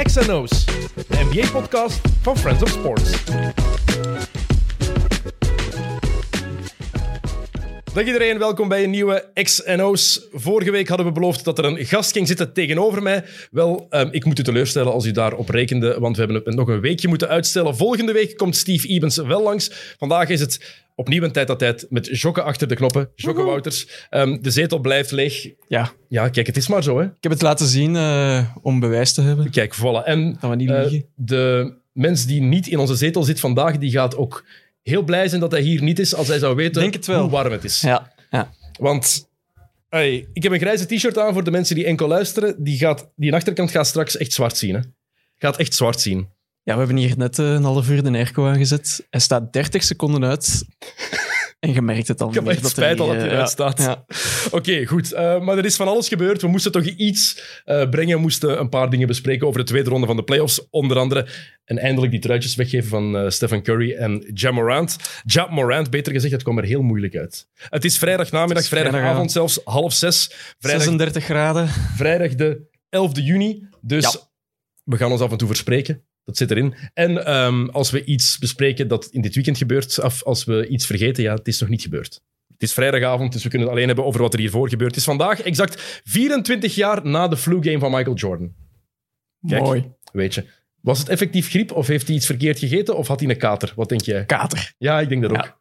X&O's, de NBA-podcast van Friends of Sports. Dag iedereen, welkom bij een nieuwe X&O's. Vorige week hadden we beloofd dat er een gast ging zitten tegenover mij. Wel, um, ik moet u teleurstellen als u daarop rekende, want we hebben het nog een weekje moeten uitstellen. Volgende week komt Steve Ebens wel langs. Vandaag is het opnieuw een tijd dat tijd met Jokke achter de knoppen. Jokke Wouters. Um, de zetel blijft leeg. Ja. Ja, kijk, het is maar zo, hè. Ik heb het laten zien uh, om bewijs te hebben. Kijk, voilà. En dat we niet liegen. Uh, de mens die niet in onze zetel zit vandaag, die gaat ook heel blij zijn dat hij hier niet is als hij zou weten hoe warm het is. Ja, ja. Want hey, ik heb een grijze t-shirt aan voor de mensen die enkel luisteren. Die, gaat, die achterkant gaat straks echt zwart zien. Hè? Gaat echt zwart zien. Ja, we hebben hier net uh, een half uur de airco aangezet. Hij staat 30 seconden uit. En je merkt het al. Ik heb echt spijt al dat hij eruit staat. Ja. Oké, okay, goed. Uh, maar er is van alles gebeurd. We moesten toch iets uh, brengen. We moesten een paar dingen bespreken over de tweede ronde van de playoffs. Onder andere. En eindelijk die truitjes weggeven van uh, Stephen Curry en Ja Morant. Ja Morant, beter gezegd, het kwam er heel moeilijk uit. Het is vrijdag namiddag, vrijdagavond zelfs, half zes. Vrijdag, 36 graden. Vrijdag de 11e juni. Dus ja. we gaan ons af en toe verspreken. Dat zit erin. En um, als we iets bespreken dat in dit weekend gebeurt, of als we iets vergeten, ja, het is nog niet gebeurd. Het is vrijdagavond, dus we kunnen het alleen hebben over wat er hiervoor gebeurd is. Vandaag, exact 24 jaar na de flu-game van Michael Jordan. Kijk, Mooi. Weet je. Was het effectief griep of heeft hij iets verkeerd gegeten of had hij een kater? Wat denk jij? Kater. Ja, ik denk dat ook. Ja.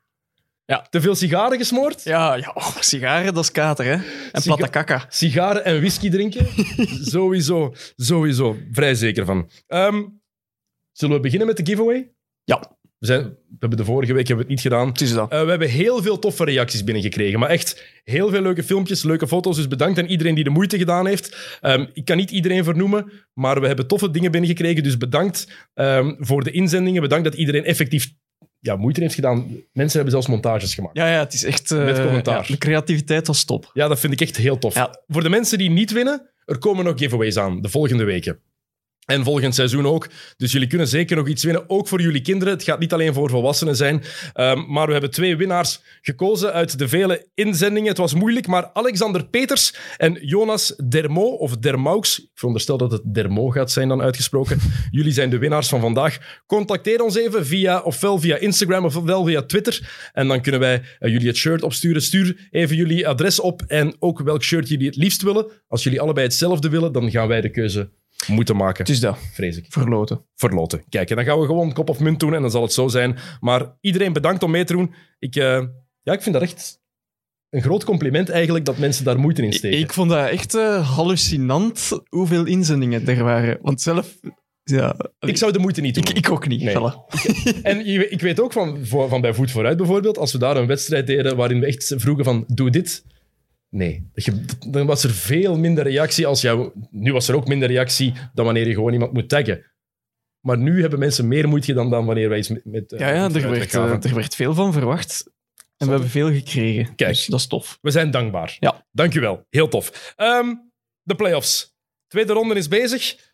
Ja. Te veel sigaren gesmoord? Ja, ja oh, sigaren, dat is kater, hè? En Siga platte. Sigaren en whisky drinken? sowieso, sowieso. Vrij zeker van. Um, Zullen we beginnen met de giveaway? Ja. We, zijn, we hebben de vorige week hebben we het niet gedaan. Het is dat. Uh, we hebben heel veel toffe reacties binnengekregen. Maar echt heel veel leuke filmpjes, leuke foto's. Dus bedankt aan iedereen die de moeite gedaan heeft. Um, ik kan niet iedereen vernoemen, maar we hebben toffe dingen binnengekregen. Dus bedankt um, voor de inzendingen. Bedankt dat iedereen effectief ja, moeite heeft gedaan. Mensen hebben zelfs montages gemaakt. Ja, ja het is echt... Uh, Met commentaar. Ja, de creativiteit was top. Ja, dat vind ik echt heel tof. Ja. Voor de mensen die niet winnen, er komen nog giveaways aan de volgende weken. En volgend seizoen ook. Dus jullie kunnen zeker nog iets winnen, ook voor jullie kinderen. Het gaat niet alleen voor volwassenen zijn. Um, maar we hebben twee winnaars gekozen uit de vele inzendingen. Het was moeilijk, maar Alexander Peters en Jonas Dermo, of Dermaux, ik veronderstel dat het Dermo gaat zijn dan uitgesproken. jullie zijn de winnaars van vandaag. Contacteer ons even via, ofwel via Instagram ofwel via Twitter. En dan kunnen wij uh, jullie het shirt opsturen. Stuur even jullie adres op en ook welk shirt jullie het liefst willen. Als jullie allebei hetzelfde willen, dan gaan wij de keuze moeten maken. Het is dat. Vrees ik. Verloten. Verloten. Kijk, en dan gaan we gewoon kop of munt doen en dan zal het zo zijn. Maar iedereen bedankt om mee te doen. Ik, uh, ja, ik vind dat echt een groot compliment eigenlijk dat mensen daar moeite in steken. Ik, ik vond dat echt uh, hallucinant hoeveel inzendingen er waren. Want zelf... Ja, ik zou de moeite niet doen. Ik, ik ook niet. Nee. en ik weet ook van, van bij Voet Vooruit bijvoorbeeld, als we daar een wedstrijd deden waarin we echt vroegen van doe dit, Nee, dan was er veel minder reactie als jou. Nu was er ook minder reactie dan wanneer je gewoon iemand moet taggen. Maar nu hebben mensen meer moeite dan, dan wanneer wij iets met. met ja, ja er, werd, uh, er werd veel van verwacht. En we hebben veel gekregen. Kijk, dus dat is tof. We zijn dankbaar. Ja. Dankjewel. Heel tof. Um, de playoffs. Tweede ronde is bezig.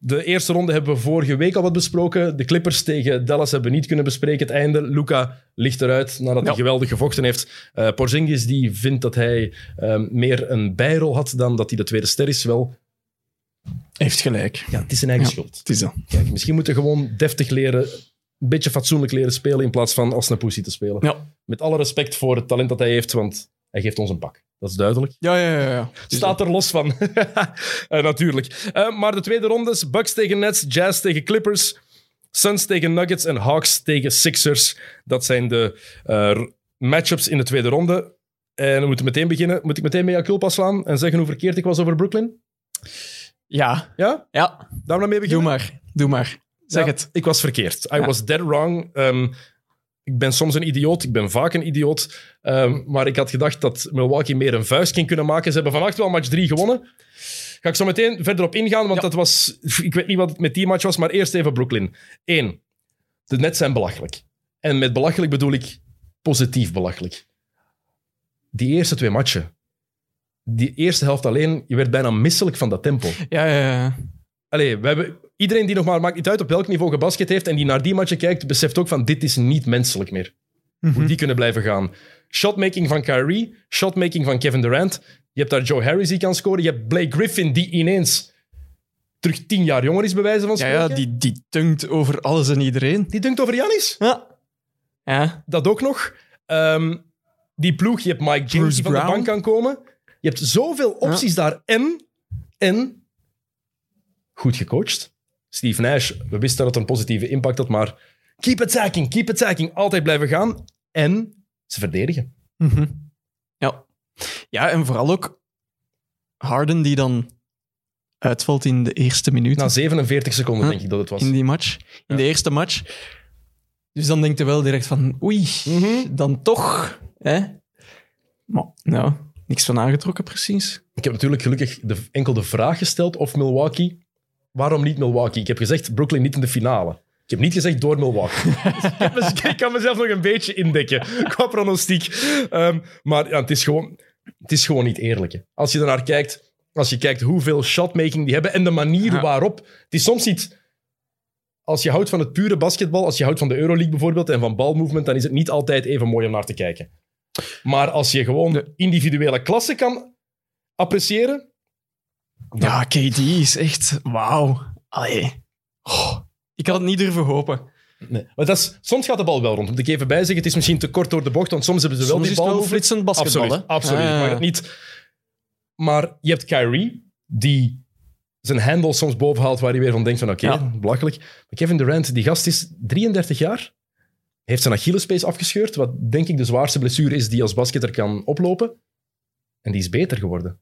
De eerste ronde hebben we vorige week al wat besproken. De Clippers tegen Dallas hebben we niet kunnen bespreken. Het einde, Luca ligt eruit nadat ja. hij geweldig gevochten heeft. Uh, Porzingis die vindt dat hij um, meer een bijrol had dan dat hij de tweede ster is. Wel, heeft gelijk. Ja, het is zijn eigen ja, schuld. Het is dat. Kijk, misschien moeten we gewoon deftig leren, een beetje fatsoenlijk leren spelen in plaats van als een poesie te spelen. Ja. Met alle respect voor het talent dat hij heeft, want hij geeft ons een pak. Dat is duidelijk. Ja, ja, ja. ja. Staat er los van. uh, natuurlijk. Uh, maar de tweede rondes: Bucks tegen Nets, Jazz tegen Clippers, Suns tegen Nuggets en Hawks tegen Sixers. Dat zijn de uh, matchups in de tweede ronde. En we moeten meteen beginnen. Moet ik meteen met culpa slaan en zeggen hoe verkeerd ik was over Brooklyn? Ja. Ja? Ja. Daar maar mee beginnen? Doe maar. Doe maar. Zeg ja, het. Ik was verkeerd. I ja. was dead wrong. Um, ik ben soms een idioot, ik ben vaak een idioot. Um, maar ik had gedacht dat Milwaukee meer een vuist ging kunnen maken. Ze hebben vannacht wel match 3 gewonnen. Ga ik zo meteen verder op ingaan, want ja. dat was... Ik weet niet wat het met die match was, maar eerst even Brooklyn. Eén, de Nets zijn belachelijk. En met belachelijk bedoel ik positief belachelijk. Die eerste twee matchen. Die eerste helft alleen, je werd bijna misselijk van dat tempo. Ja, ja, ja. Allee, we hebben, iedereen die nog maar, maakt niet uit op welk niveau gebasket heeft en die naar die matchen kijkt, beseft ook van dit is niet menselijk meer. Mm -hmm. Hoe die kunnen blijven gaan. Shotmaking van Kyrie, shotmaking van Kevin Durant. Je hebt daar Joe Harris die kan scoren. Je hebt Blake Griffin die ineens terug tien jaar jonger is, bij wijze van spreken. ja die, die tunkt over alles en iedereen. die dunkt over Janis. Ja. Ja. Dat ook nog. Ehm, die ploeg, je hebt Mike James Bruce die van de bank kan komen. Je hebt zoveel opties daar. En, en goed gecoacht. Steve Nash, we wisten dat het een positieve impact had, maar keep attacking, keep attacking. Altijd blijven gaan. En ze verdedigen. Mhm. Ja. Ja, en vooral ook Harden die dan uitvalt in de eerste minuut Na 47 seconden Huh? denk ik dat het was. in die match. In de eerste match. Dus dan denkt je wel direct van, oei, Mhm. dan toch. Hè? Maar, nou, niks van aangetrokken precies. Ik heb natuurlijk gelukkig de, enkel de vraag gesteld of Milwaukee. Waarom niet Milwaukee? Ik heb gezegd Brooklyn niet in de finale. Ik heb niet gezegd door Milwaukee. Dus ik, kan mezelf nog een beetje indekken qua pronostiek. Ehm, maar ja, het, is gewoon, het is gewoon niet eerlijk. hè. Als je ernaar kijkt, als je kijkt hoeveel shotmaking die hebben en de manier Ja. waarop. Het is soms niet. Als je houdt van het pure basketbal, als je houdt van de Euroleague bijvoorbeeld en van balmovement, dan is het niet altijd even mooi om naar te kijken. Maar als je gewoon de individuele klasse kan appreciëren, Ja, KD is echt, wauw. Allee. Oh, ik had het niet durven hopen. Nee. Maar dat is, soms gaat de bal wel rond. Moet ik even bijzeggen, het is misschien te kort door de bocht, want soms hebben ze wel Soms die is het bal wel flitsend basketbal, Absoluut, hè? absoluut. Ja, ja. het niet. Maar je hebt Kyrie, die zijn handle soms boven haalt, waar hij weer van denkt van oké, Ja. belachelijk. Maar Kevin Durant, die gast is 33 jaar, heeft zijn Achillespees afgescheurd, wat denk ik de zwaarste blessure is die als basketter kan oplopen. En die is beter geworden.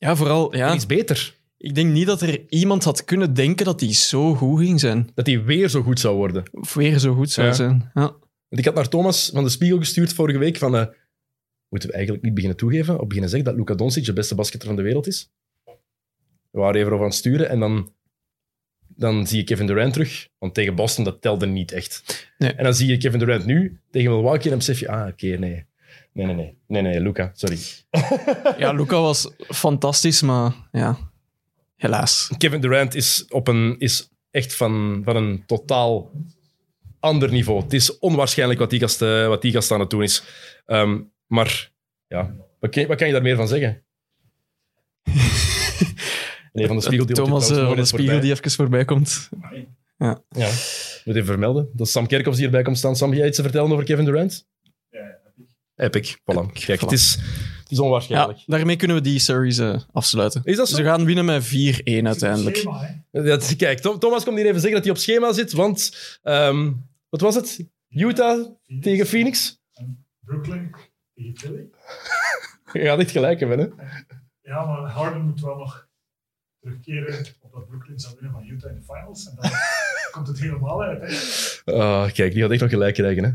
Ja, vooral, ja. Die is beter. Ik denk niet dat er iemand had kunnen denken dat hij zo goed ging zijn. Dat hij weer zo goed zou worden. Of weer zo goed zou Ja. zijn. Ja. Want ik had naar Thomas van de Spiegel gestuurd vorige week van... eh, moeten we eigenlijk niet beginnen toegeven of beginnen zeggen dat Luka Doncic de beste basketter van de wereld is? We waren even over aan het sturen en dan, dan zie je Kevin Durant terug. Want tegen Boston, dat telde niet echt. Nee. En dan zie je Kevin Durant nu tegen Milwaukee en dan besef je... Ah, oké, nee. Nee, nee, nee. Nee, nee, Luca, sorry. ja, Luca was fantastisch, maar ja, helaas. Kevin Durant is, op een, is echt van, van een totaal ander niveau. Het is onwaarschijnlijk wat die gast, eh, wat die gast aan het doen is. Ehm, maar ja, wat kan, wat kan je daar meer van zeggen? Nee, van de spiegel die Thomas eh, de spiegel die even voorbij komt. voorbij. Ja, moet even vermelden. Dat Sam Kerkhoffs hierbij komt staan. Sam, jij iets te vertellen over Kevin Durant? Ja, Epic. Voilà. Kijk, Voilà. het is, het is onwaarschijnlijk. Ja, daarmee kunnen we die series eh, afsluiten. Is dat zo? Ze gaan winnen met 4-1 uiteindelijk. Schema. Dat, kijk, Tho- Thomas komt hier even zeggen dat hij op schema zit, want... ehm, wat was het? Utah tegen Phoenix? Brooklyn tegen Philly. Je gaat echt gelijk hebben, hè? Ja, maar Harden moet wel nog terugkeren op dat Brooklyn zou winnen van Utah in de finals. En dan komt het helemaal uit. Hè. Ah, kijk, die gaat echt nog gelijk krijgen, hè?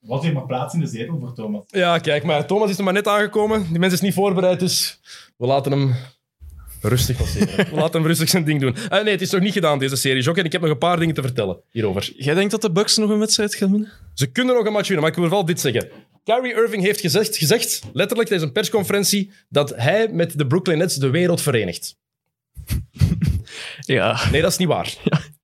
Wat heeft maar plaats in de zetel voor Thomas? Ja, kijk, maar Thomas is nog maar net aangekomen. Die mens is niet voorbereid, dus we laten hem rustig passeren. we laten hem rustig zijn ding doen. Eh, nee, het is nog niet gedaan, deze serie, Jock. En ik heb nog een paar dingen te vertellen hierover. Jij denkt dat de Bucks nog een wedstrijd gaan winnen? Ze kunnen nog een match winnen, maar ik wil vooral dit zeggen. Kyrie Irving heeft gezegd, gezegd letterlijk tijdens een persconferentie, dat hij met de Brooklyn Nets de wereld verenigt. Ja. Nee, dat is niet waar.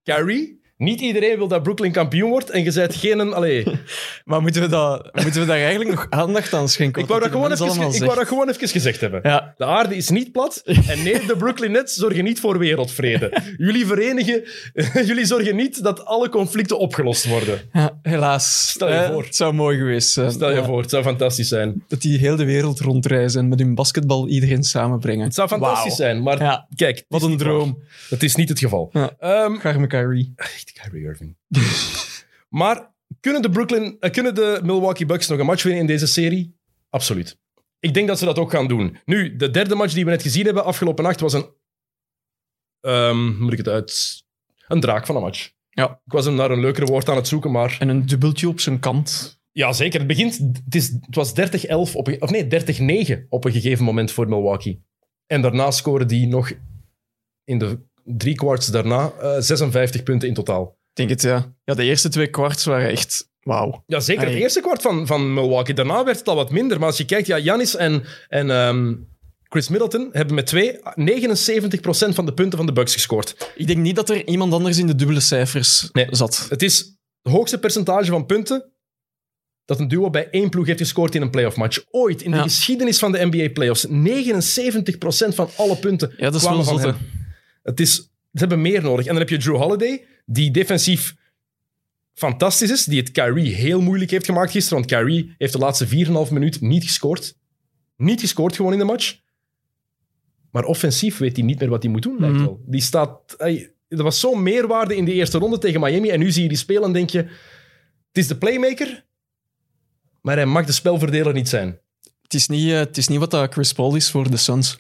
Kyrie, niet iedereen wil dat Brooklyn kampioen wordt en je bent geen... Allee, Maar moeten we, dat, moeten we daar eigenlijk nog aandacht aan schenken? ik wou, dat gewoon even, ik wou dat gewoon even gezegd hebben. Ja, De aarde is niet plat. En nee, de Brooklyn Nets zorgen niet voor wereldvrede. Jullie verenigen... Jullie zorgen niet dat alle conflicten opgelost worden. ja, helaas. Stel je Eh, voor. Het zou mooi geweest zijn. Stel je Ja, voor, het zou fantastisch zijn. Dat die heel de wereld rondreizen en met hun basketbal iedereen samenbrengen. Het zou fantastisch zijn, maar Ja, kijk... wat een droom. waar. Het is niet het geval. Ja. Garme Kyrie. Echt Kyrie Irving. maar kunnen de, Brooklyn, eh, kunnen de Milwaukee Bucks nog een match winnen in deze serie? Absoluut. Ik denk dat ze dat ook gaan doen. Nu, de derde match die we net gezien hebben afgelopen nacht was een... hoe moet ik het uit... Een draak van een match. Ja. Ik was hem naar een leuker woord aan het zoeken, maar... En een dubbeltje op zijn kant. Ja, zeker. Het, begint, het, is, het was 30-11, op of nee, 30-9 op een gegeven moment voor Milwaukee. En daarna scoren die nog in de drie kwarts daarna eh, 56 punten in totaal. Ik denk het, ja. Ja, de eerste twee kwarts waren echt wauw. Ja, zeker. Het eerste kwart van, van Milwaukee. Daarna werd het al wat minder. Maar als je kijkt, ja, Janis en, en ehm, Chris Middleton hebben met twee 79% van de punten van de Bucks gescoord. Ik denk niet dat er iemand anders in de dubbele cijfers Nee. zat. Het is het hoogste percentage van punten dat een duo bij één ploeg heeft gescoord in een playoff match. Ooit in de Ja. geschiedenis van de NBA playoffs. 79% van alle punten Ja, dat is kwamen wel van. Het is Ze hebben meer nodig. En dan heb je Drew Holiday, die defensief fantastisch is, die het Kyrie heel moeilijk heeft gemaakt gisteren, want Kyrie heeft de laatste 4,5 minuut niet gescoord. Niet gescoord gewoon in de match. Maar offensief weet hij niet meer wat hij moet doen, lijkt Mhm. wel. Die staat... hij- er was zo'n meerwaarde in de eerste ronde tegen Miami en nu zie je die spelen en denk je... Het is de playmaker, maar hij mag de spelverdeler niet zijn. Het is niet, eh, het is niet wat dat Chris Paul is voor de Suns.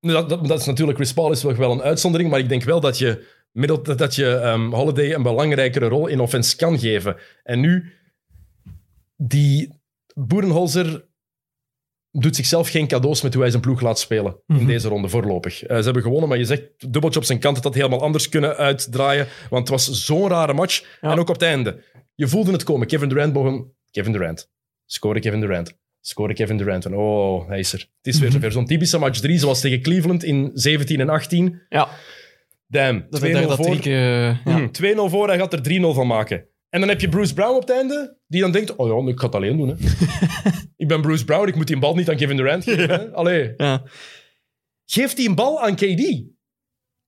Dat, dat, dat is natuurlijk, Chris Paul is wel, een uitzondering, maar ik denk wel dat je, middel, dat, dat je ehm, Holiday een belangrijkere rol in offense kan geven. En nu, die Boerenholzer doet zichzelf geen cadeaus met hoe hij zijn ploeg laat spelen in Mhm. deze ronde voorlopig. Eh, ze hebben gewonnen, maar je zegt dubbeltje op zijn kant, had helemaal anders kunnen uitdraaien, want het was zo'n rare match. Ja. En ook op het einde. Je voelde het komen. Kevin Durant begon... Kevin Durant. Scoorde Kevin Durant. Scoorde Kevin Durant. En oh, hij is er. Het is weer Mhm. zover. Zo'n typische match 3, zoals tegen Cleveland in 17 en 18. Ja, Damn. dat 2-0 hij daar dat voor. eh, ja. Hmm, 2-0 voor, hij gaat er 3-0 van maken. En dan heb je Bruce Brown op het einde, die dan denkt, oh ja, ik ga het alleen doen. Hè. ik ben Bruce Brown, ik moet die bal niet aan Kevin Durant geven. Hè. Allee, Ja. geef die een bal aan KD.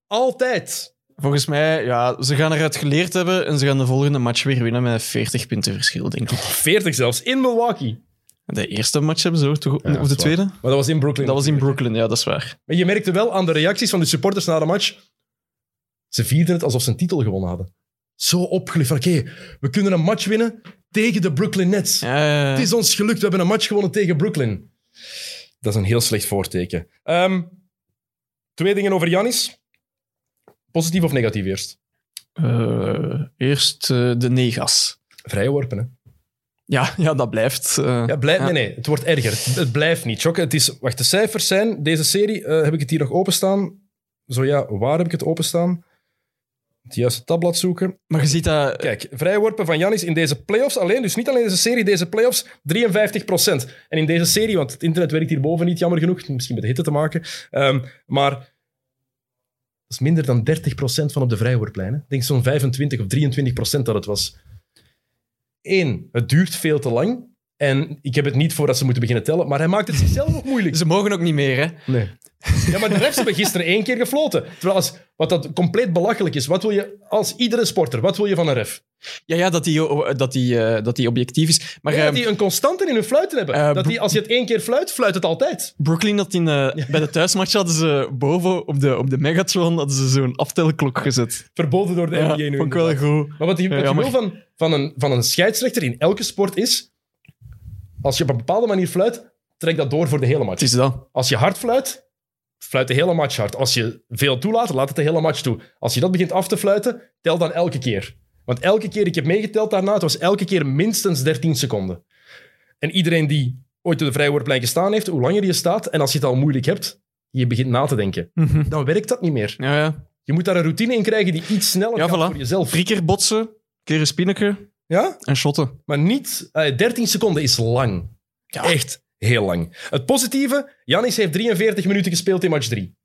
Altijd. Volgens mij, ja, ze gaan eruit geleerd hebben en ze gaan de volgende match weer winnen met 40 punten verschil, denk ik. 40 zelfs, in Milwaukee. De eerste match hebben ze ook toch? Ja, dat of de waar. tweede? Maar dat was in Brooklyn. Dat was in. Brooklyn, ja, dat is waar. Maar je merkte wel aan de reacties van de supporters na de match. Ze vierden het alsof ze een titel gewonnen hadden. Zo opgelucht van, oké, we kunnen een match winnen tegen de Brooklyn Nets. Ja. Het is ons gelukt, we hebben een match gewonnen tegen Brooklyn. Dat is een heel slecht voorteken. Ehm, twee dingen over Janis. Positief of negatief eerst? Eh, eerst eh, de negas. Vrije worpen, hè? Ja, ja, dat blijft. eh, Ja, blijf, ja. Nee, nee, het wordt erger. Het, het blijft niet. Chokken. Het is, wacht, de cijfers zijn... Deze serie, eh, heb ik het hier nog openstaan? Zo ja, waar heb ik het openstaan? Het juiste tabblad zoeken. Maar je ziet dat... Kijk, vrije worpen van Janis in deze playoffs alleen, dus niet alleen deze serie, deze playoffs, 53% En in deze serie, want het internet werkt hierboven niet, jammer genoeg, misschien met de hitte te maken, ehm, maar dat is minder dan 30% van op de vrijworplijn. hè. Ik denk zo'n 25 of 23% dat het was. Eén, het duurt veel te lang. En ik heb het niet voor dat ze moeten beginnen tellen, maar hij maakt het zichzelf nog moeilijk. Ze mogen ook niet meer, hè. Nee. Ja, maar de refs hebben gisteren één keer gefloten. Terwijl als, wat dat compleet belachelijk is. Wat wil je als iedere sporter, wat wil je van een ref? Ja, ja dat die, dat die, eh, dat die objectief is. Maar eh, dat die een constante in hun fluiten hebben. Eh, dat die, als je het één keer fluit, fluit het altijd. Brooklyn had in, eh, bij de thuismatch hadden ze boven op de, op de Megatron hadden ze zo'n aftelklok gezet. Verboden door de Ja, NBA nu. vond ik wel goed. Maar wat je, wat je wil van, van, een, van een scheidsrechter in elke sport is... Als je op een bepaalde manier fluit, trek dat door voor de hele match. Het is dat. Als je hard fluit, fluit de hele match hard. Als je veel toelaat, laat het de hele match toe. Als je dat begint af te fluiten, tel dan elke keer. Want elke keer, ik heb meegeteld daarna, het was elke keer minstens 13 seconden. En iedereen die ooit op de vrijwoordplein gestaan heeft, hoe langer je staat, en als je het al moeilijk hebt, je begint na te denken. Mhm. Dan werkt dat niet meer. Ja, ja. Je moet daar een routine in krijgen die iets sneller Ja, gaat voilà. voor jezelf. Drie keer botsen, keer een Ja? en shotten. Maar niet... eh, 13 seconden is lang. Ja. Echt heel lang. Het positieve, Janis heeft 43 minuten gespeeld in match 3.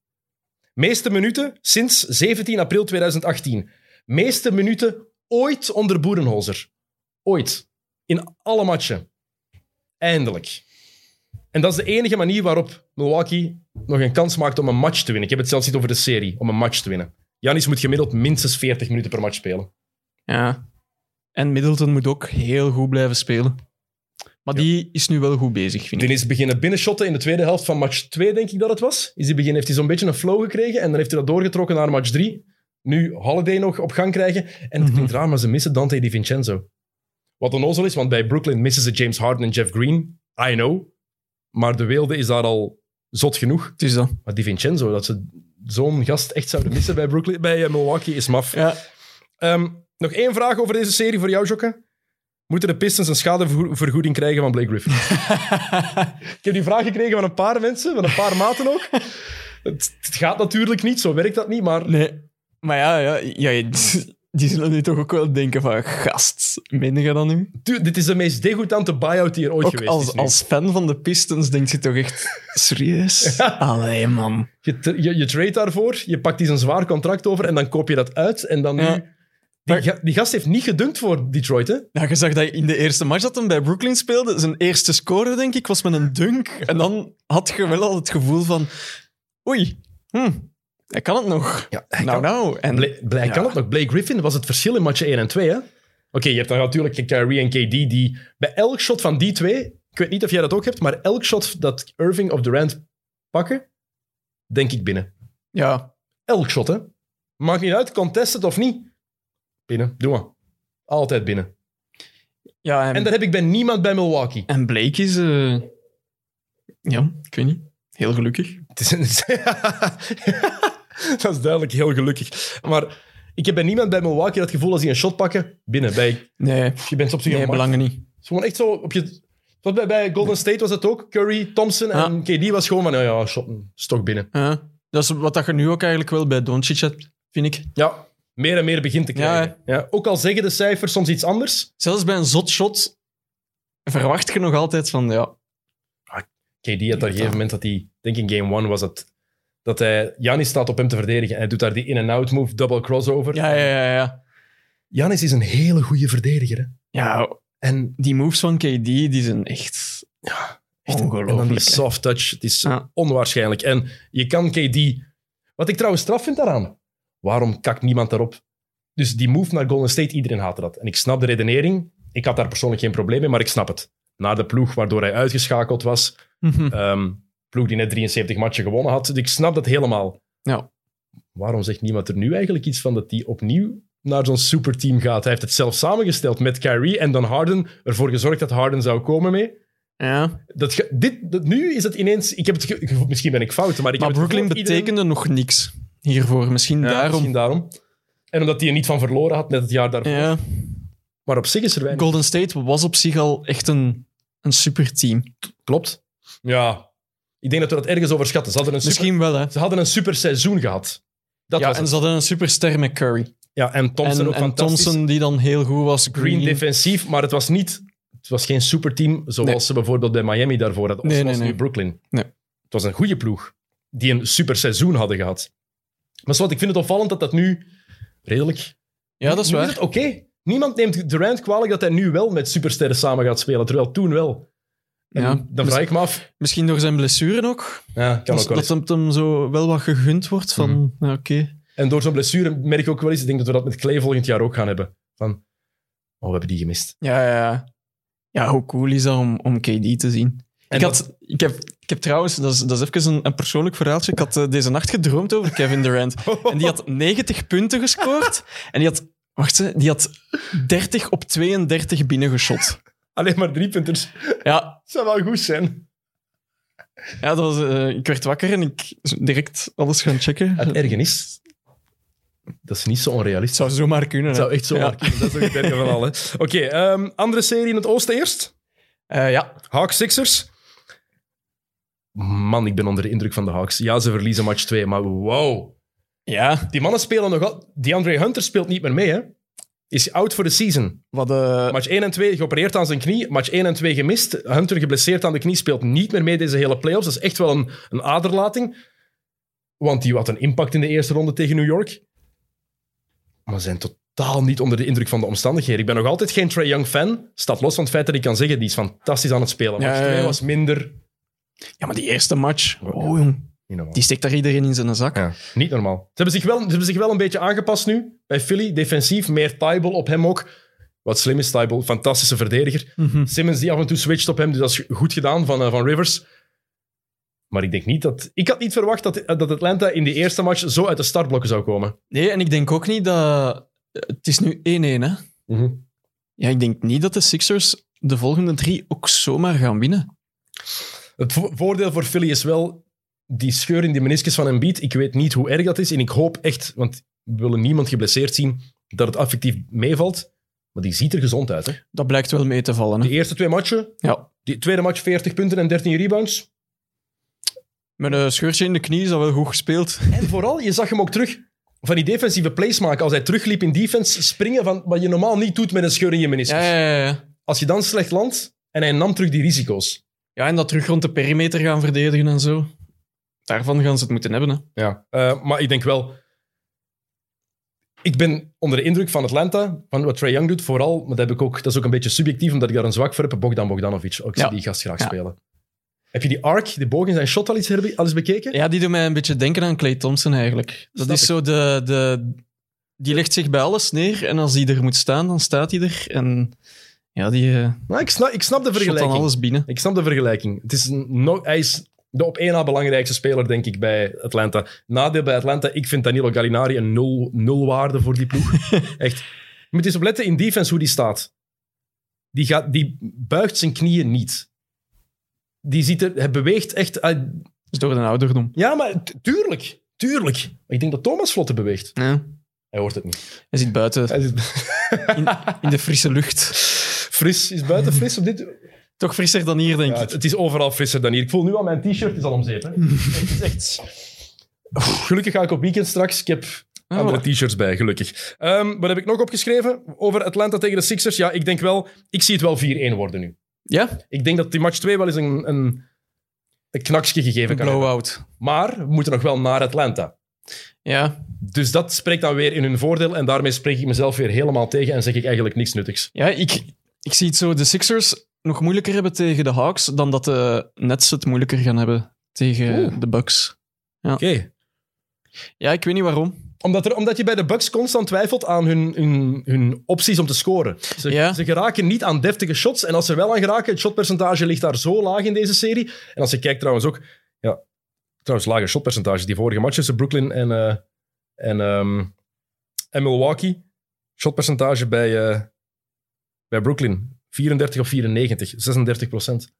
Meeste minuten sinds 17 april 2018. Meeste minuten ooit onder Boerenholzer. Ooit. In alle matchen. Eindelijk. En dat is de enige manier waarop Milwaukee nog een kans maakt om een match te winnen. Ik heb het zelfs niet over de serie, om een match te winnen. Janis moet gemiddeld minstens 40 minuten per match spelen. Ja. En Middleton moet ook heel goed blijven spelen. Maar die is nu wel goed bezig, vind Die ik. is beginnen binnenshotten in de tweede helft van match 2, denk ik dat het was. Is die begin, heeft hij zo'n beetje een flow gekregen en dan heeft hij dat doorgetrokken naar match 3. Nu Holiday nog op gang krijgen. En het Mhm. klinkt raar, maar ze missen Dante Di Vincenzo. Wat onnozel is, want bij Brooklyn missen ze James Harden en Jeff Green. I know. Maar de weelde is daar al zot genoeg. Het is dat. Maar Di Vincenzo, dat ze zo'n gast echt zouden missen bij, Brooklyn, bij eh, Milwaukee, is maf. Ja. Ehm, nog één vraag over deze serie voor jou, Jokke. Moeten de Pistons een schadevergoeding krijgen van Blake Griffin? Ik heb die vraag gekregen van een paar mensen, van een paar maten ook. Het, het gaat natuurlijk niet, zo werkt dat niet, maar nee. Maar ja, ja, ja, die zullen nu toch ook wel denken van... Gast, meen je dat nu? dit is de meest degoutante buyout die er ooit Ook geweest is. als, nu. als fan van de Pistons denk je toch echt... Serieus? Allee, man. Je, je, je trade daarvoor, je pakt die een zwaar contract over en dan koop je dat uit. En dan Ja. nu... Die, die gast heeft niet gedunkt voor Detroit, hè? Ja, je zag dat in de eerste match dat hij bij Brooklyn speelde, zijn eerste score, denk ik, was met een dunk. En dan had je wel al het gevoel van... Oei, hm, Hij kan het nog. Ja, hij nou, kan, nou. En, Bla- Bla- hij ja. kan het nog. Blake Griffin was het verschil in matchen 1 en 2. hè? Oké, je hebt dan natuurlijk Kyrie en KD die bij elk shot van die twee, ik weet niet of jij dat ook hebt, maar elk shot dat Irving of Durant pakken, denk ik binnen. ja, Elk shot, hè? Maakt niet uit, contested of niet. Binnen, doe maar. Altijd binnen. ja en, En dat heb ik bij niemand bij Milwaukee. en Blake is... eh, ja, ik weet niet. Heel gelukkig. Het is een- dat is duidelijk heel gelukkig. Maar ik heb bij niemand bij Milwaukee dat gevoel als die een shot pakken, binnen. Bij, Nee, je bent op zich nee belangen niet. Het is gewoon echt zo op je. Wat bij, bij Golden State was het ook. Curry, Thompson en KD was gewoon van, ja, ja, shot, stok binnen. Ja, dat is wat dat je nu ook eigenlijk wel bij Doncic hebt, vind ik. Ja, meer en meer begint te krijgen. Ja, ook al zeggen de cijfers soms iets anders. Zelfs bij een zot shot verwacht je nog altijd van, ja, KD had op een gegeven moment dat hij, denk in game one was het, dat hij, Janis staat op hem te verdedigen en hij doet daar die in-and-out move, double crossover. ja, ja, ja. ja. Janis is een hele goede verdediger. Hè? Ja, En die moves van KD, die zijn echt... Echt een- Ongelooflijk, En dan die soft touch. Het is Ja. onwaarschijnlijk. En je kan KD... Wat ik trouwens straf vind daaraan. Waarom kakt niemand daarop? Dus die move naar Golden State, iedereen haatte dat. En ik snap de redenering. Ik had daar persoonlijk geen probleem mee, maar ik snap het. Naar de ploeg waardoor hij uitgeschakeld was. Ehm, ploeg die net 73 matchen gewonnen had. Dus ik snap dat helemaal. Ja. Waarom zegt niemand er nu eigenlijk iets van dat hij opnieuw naar zo'n superteam gaat? Hij heeft het zelf samengesteld met Kyrie en dan Harden. Ervoor gezorgd dat Harden zou komen mee. Ja, Dat, dit, dat, nu is het ineens... Ik heb het ge- misschien ben ik fout, maar ik maar Brooklyn iedereen- betekende nog niks hiervoor. Misschien Ja, daarom. Misschien daarom. En omdat hij er niet van verloren had net het jaar daarvoor. Ja, Maar op zich is er weinig. Golden State was op zich al echt een, een superteam. Klopt. Ja. Ik denk dat we dat ergens overschatten. Ze hadden een super, Misschien wel, hè. ze hadden een super seizoen gehad. Dat ja, was en het. ze hadden een superster met Curry. ja, en Thompson en ook en fantastisch. Thompson die dan heel goed was. Green Green. defensief, maar het was niet... Het was geen superteam zoals Nee. ze bijvoorbeeld bij Miami daarvoor hadden. Of Nee, zoals nee, nu. Brooklyn. Nee. Het was een goede ploeg. Die een super seizoen hadden gehad. Maar wat, ik vind het opvallend dat dat nu redelijk Ja, dat is Nu waar. het oké. Niemand neemt Durant kwalijk dat hij nu wel met supersterren samen gaat spelen, terwijl toen wel. En Ja, dan vraag ik me af. Misschien door zijn blessuren ook. Ja, kan dat ook wel dat het hem zo wel wat gegund wordt van, Mhm. ja, oké. En door zo'n blessure merk ik ook wel eens, ik denk dat we dat met Clay volgend jaar ook gaan hebben. Van, oh, we hebben die gemist. Ja, ja, ja. Hoe cool is dat om, om KD te zien? En ik, dat- had, ik, heb, ik heb trouwens, dat is, dat is even een, een persoonlijk verhaaltje. Ik had eh, deze nacht gedroomd over Kevin Durant. En die had 90 punten gescoord. En die had, wacht, die had 30 op 32 binnengeschot. Alleen maar drie punters. Ja, zou wel goed zijn. ja dat was, eh, ik werd wakker en ik direct alles gaan checken. Het dat is niet zo onrealistisch. Het zou zomaar kunnen. Het zou echt zo Ja. maar kunnen. Dat is ook het erge van al. hè. Oké, ehm, andere serie in het oosten eerst. Eh, ja. Hawks Sixers. Man, ik ben onder de indruk van de Hawks. Ja, ze verliezen match 2, maar wow. ja, Die mannen spelen nog al... Die Andre Hunter speelt niet meer mee, hè. Is out for the season. wat... eh, Match 1 en 2 geopereerd aan zijn knie. Match 1 en 2 gemist. Hunter geblesseerd aan de knie speelt niet meer mee deze hele playoffs. Dat is echt wel een, een aderlating. Want die had een impact in de eerste ronde tegen New York. Maar zijn totaal niet onder de indruk van de omstandigheden. Ik ben nog altijd geen Trae Young fan. Staat los van het feit dat ik kan zeggen, die is fantastisch aan het spelen. Match ja, 2 ja. was minder... ja, maar die eerste match... Oh, jong. Niet normaal. Die steekt daar iedereen in zijn zak. Ja, niet normaal. Ze hebben, zich wel, ze hebben zich wel een beetje aangepast nu bij Philly. Defensief, meer Tybal op hem ook. Wat slim is, Tybal. Fantastische verdediger. Mhm. Simmons die af en toe switcht op hem, dus dat is goed gedaan van, eh, van Rivers. Maar ik denk niet dat... Ik had niet verwacht dat, dat Atlanta in die eerste match zo uit de startblokken zou komen. Nee, en ik denk ook niet dat... Het is nu 1-1, hè? Ja, ik denk niet dat de Sixers de volgende drie ook zomaar gaan winnen. Het vo- voordeel voor Philly is wel die scheur in die meniscus van Embiid. Ik weet niet hoe erg dat is en ik hoop echt, want we willen niemand geblesseerd zien, dat het effectief meevalt. Maar die ziet er gezond uit. Hè? Dat blijkt wel mee te vallen. De Hè? eerste twee matchen, Ja. die tweede match 40 punten en 13 rebounds. Met een scheurtje in de knie is dat wel goed gespeeld. En vooral, je zag hem ook terug van die defensieve plays maken. Als hij terugliep in defense, springen van wat je normaal niet doet met een scheur in je meniscus. Ja, ja, ja. Als je dan slecht landt en hij nam terug die risico's. Ja, en dat terug rond de perimeter gaan verdedigen en zo. Daarvan gaan ze het moeten hebben. Hè? Ja. Eh, maar ik denk wel... Ik ben onder de indruk van Atlanta, van wat Trae Young doet, vooral, maar dat, heb ik ook, dat is ook een beetje subjectief, omdat ik daar een zwak voor heb, Bogdan Bogdanovic. Ook zie Ja. die gast graag Ja. spelen. Heb je die arc, die boog in zijn shot al eens, herbe- al eens bekeken? Ja, die doet mij een beetje denken aan Clay Thompson eigenlijk. Dat Snap is ik. zo de, de... Die legt zich bij alles neer en als hij er moet staan, dan staat hij er. En ja, die eh Nou, ik, snap, ik snap de vergelijking. alles binnen. Ik snap de vergelijking. Het is een, no- hij is de op één na belangrijkste speler, denk ik, bij Atlanta. Nadeel bij Atlanta, ik vind Danilo Gallinari een nul, nul waarde voor die ploeg. Echt. Je moet eens opletten in defense hoe die staat. Die, gaat, die buigt zijn knieën niet. Die ziet er, hij beweegt echt... uit- Dus door de ouderdom. ja, maar tuurlijk. Tuurlijk. Ik denk dat Thomas vlotter beweegt. Ja. Hij hoort het niet. Hij zit buiten Hij is in, in de frisse lucht. fris. Is buiten fris op dit... Toch frisser dan hier, denk ik. het, is overal frisser dan hier. Ik voel nu al mijn t-shirt, is al om zeep. Hè. Het is echt... Oef, Gelukkig ga ik op weekend straks. Ik heb Ah, andere t-shirts bij, gelukkig. Ehm, wat heb ik nog opgeschreven over Atlanta tegen de Sixers? Ja, ik denk wel... Ik zie het wel 4-1 worden nu. Ja, Ik denk dat die match 2 wel eens een, een, een knaksje gegeven een kan hebben. blow-out. Maar we moeten nog wel naar Atlanta. Ja. Dus dat spreekt dan weer in hun voordeel. En daarmee spreek ik mezelf weer helemaal tegen en zeg ik eigenlijk niks nuttigs. ja, ik, ik zie het zo de Sixers nog moeilijker hebben tegen de Hawks dan dat de Nets het moeilijker gaan hebben tegen Oeh. de Bucks. Oké. Ja, ik weet niet waarom. Omdat, er, omdat je bij de Bucks constant twijfelt aan hun, hun, hun opties om te scoren. Ze, Ja. ze geraken niet aan deftige shots. En als ze wel aan geraken, het shotpercentage ligt daar zo laag in deze serie. En als je kijkt trouwens ook... Ja, trouwens, lage shotpercentage. Die vorige match tussen Brooklyn en, eh, en, ehm, en Milwaukee. Shotpercentage bij, eh, bij Brooklyn. 34 of 94. 36 procent.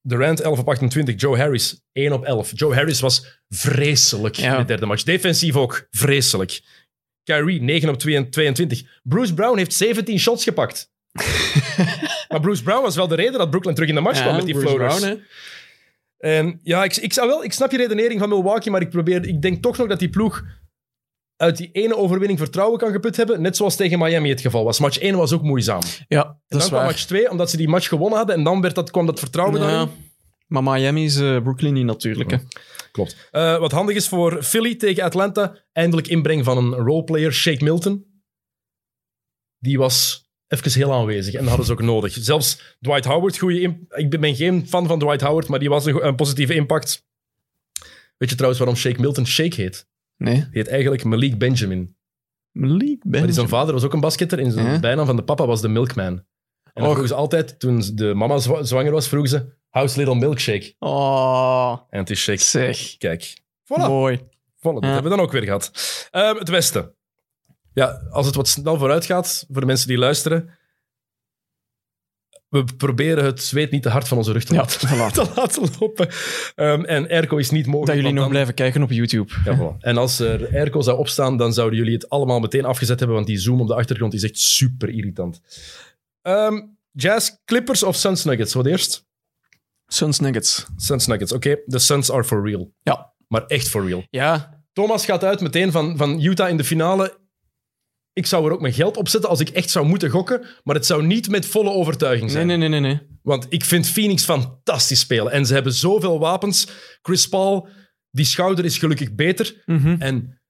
Durant 11 op 28. Joe Harris 1 op 11. Joe Harris was vreselijk Ja. in de derde match. Defensief ook vreselijk. Kyrie 9 op 22. Bruce Brown heeft 17 shots gepakt. maar Bruce Brown was wel de reden dat Brooklyn terug in de match kwam met die Bruce floaters. Brown, hè. En ja, ik, ik, zou wel, ik snap je redenering van Milwaukee, maar ik, probeer, ik denk toch nog dat die ploeg uit die ene overwinning vertrouwen kan geput hebben. Net zoals tegen Miami het geval was. Match 1 was ook moeizaam. Ja, En dan kwam waar. match 2, omdat ze die match gewonnen hadden. En dan werd dat, kwam dat vertrouwen Ja. daarin. Maar Miami is eh, Brooklyn niet natuurlijk. Hè. Klopt. Eh, wat handig is voor Philly tegen Atlanta, eindelijk inbreng van een roleplayer, Shake Milton. Die was even heel aanwezig en dat hadden ze ook nodig. Zelfs Dwight Howard, goede ik ben geen fan van Dwight Howard, maar die was een, een positieve impact. Weet je trouwens waarom Shake Milton Shake heet? Nee. Die heet eigenlijk Malik Benjamin. Malik Maar die zijn Benjamin. vader was ook een basketter en zijn Ja. bijnaam van de papa was de Milkman. En dan Och. vroegen ze altijd, toen de mama zwa- zwanger was, vroegen ze, how's little milkshake? Oh, En het is Shake. zeg. Kijk. Voilà. Mooi. Voilà, dat Ja. hebben we dan ook weer gehad. Ehm, het Westen. Ja, als het wat snel vooruit gaat, voor de mensen die luisteren. We proberen het zweet niet te hard van onze rug te, Ja, laten, voilà. te laten lopen. Ehm, en airco is niet mogelijk. Dat jullie nog dan- blijven kijken op YouTube. Ja, voilà. En als er airco zou opstaan, dan zouden jullie het allemaal meteen afgezet hebben, want die zoom op de achtergrond is echt super irritant. Ehm, Jazz, Clippers of Suns Nuggets? Wat eerst? Suns Nuggets. Suns Nuggets. Oké, de Suns are for real. Ja. Maar echt for real. Ja, Thomas gaat uit meteen van, van Utah in de finale. Ik zou er ook mijn geld op zetten als ik echt zou moeten gokken, maar het zou niet met volle overtuiging zijn. nee, nee, nee. nee. Want ik vind Phoenix fantastisch spelen. En ze hebben zoveel wapens. Chris Paul, die schouder is gelukkig beter. Mhm. En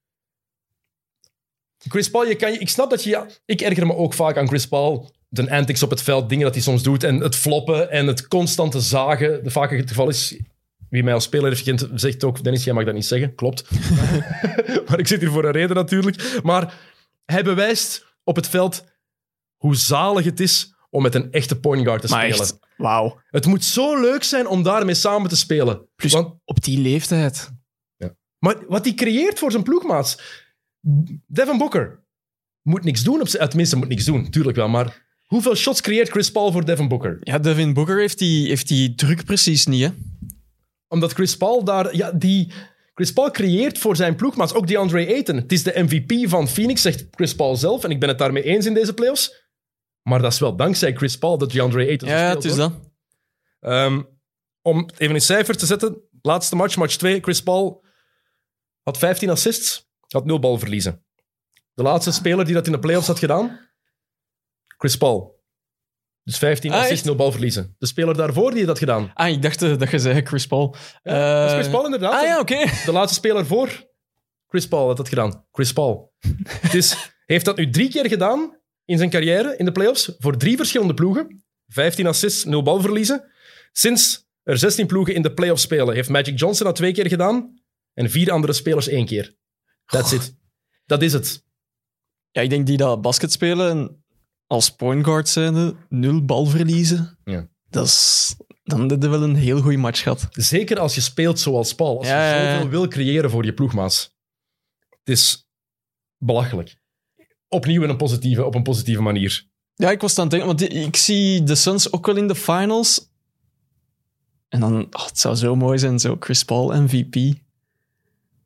Chris Paul, je kan, je- ik snap dat je... Ja, ik erger me ook vaak aan Chris Paul. De antics op het veld, dingen dat hij soms doet. En het floppen en het constante zagen. De vaker het geval is... Wie mij als speler heeft gekend, zegt ook... Dennis, jij mag dat niet zeggen. Klopt. maar ik zit hier voor een reden natuurlijk. Maar hij bewijst op het veld hoe zalig het is om met een echte point guard te Maar spelen. echt, wauw. Het moet zo leuk zijn om daarmee samen te spelen. Plus Want, op die leeftijd. maar wat hij creëert voor zijn ploegmaats... Devin Booker moet niks doen. Op zijn, tenminste, moet niks doen, tuurlijk wel. Maar hoeveel shots creëert Chris Paul voor Devin Booker? Ja, Devin Booker heeft die, heeft die druk precies niet, hè. Omdat Chris Paul daar... Ja, die... Chris Paul creëert voor zijn ploegmaats. Ook DeAndre Ayton. Het is de MVP van Phoenix, zegt Chris Paul zelf. En ik ben het daarmee eens in deze playoffs. Maar dat is wel dankzij Chris Paul dat DeAndre Ayton Ja, speelt, het is hoor. dat. Ehm, om even een cijfer te zetten. Laatste match, match 2. Chris Paul had 15 assists, had 0 balverliezen. De laatste speler die dat in de playoffs had gedaan, Chris Paul. Dus 15 Ah, assists, echt? 0 balverliezen. De speler daarvoor die het had gedaan. Ah, ik dacht eh, dat je zei Chris Paul. Ja, dat is Chris Paul inderdaad. Ah ja, oké. De laatste speler voor Chris Paul had dat gedaan. Chris Paul. Het is, hij heeft dat nu drie keer gedaan in zijn carrière in de playoffs voor drie verschillende ploegen. 15 assists, 0 balverliezen. Sinds er 16 ploegen in de playoffs spelen. Heeft Magic Johnson dat twee keer gedaan en vier andere spelers één keer. That's it. Dat is het. Ja, ik denk die dat basket spelen en als point guard zijnde nul bal verliezen. Ja. Dat is, dan heb je wel een heel goede match gehad. Zeker als je speelt zoals Paul. Als Ja, je zoveel wil creëren voor je ploegmaats. Het is belachelijk. Opnieuw in een positieve, op een positieve manier. Ja, ik was aan het denken, want ik zie de Suns ook wel in de finals. En dan, oh, het zou zo mooi zijn, zo Chris Paul MVP.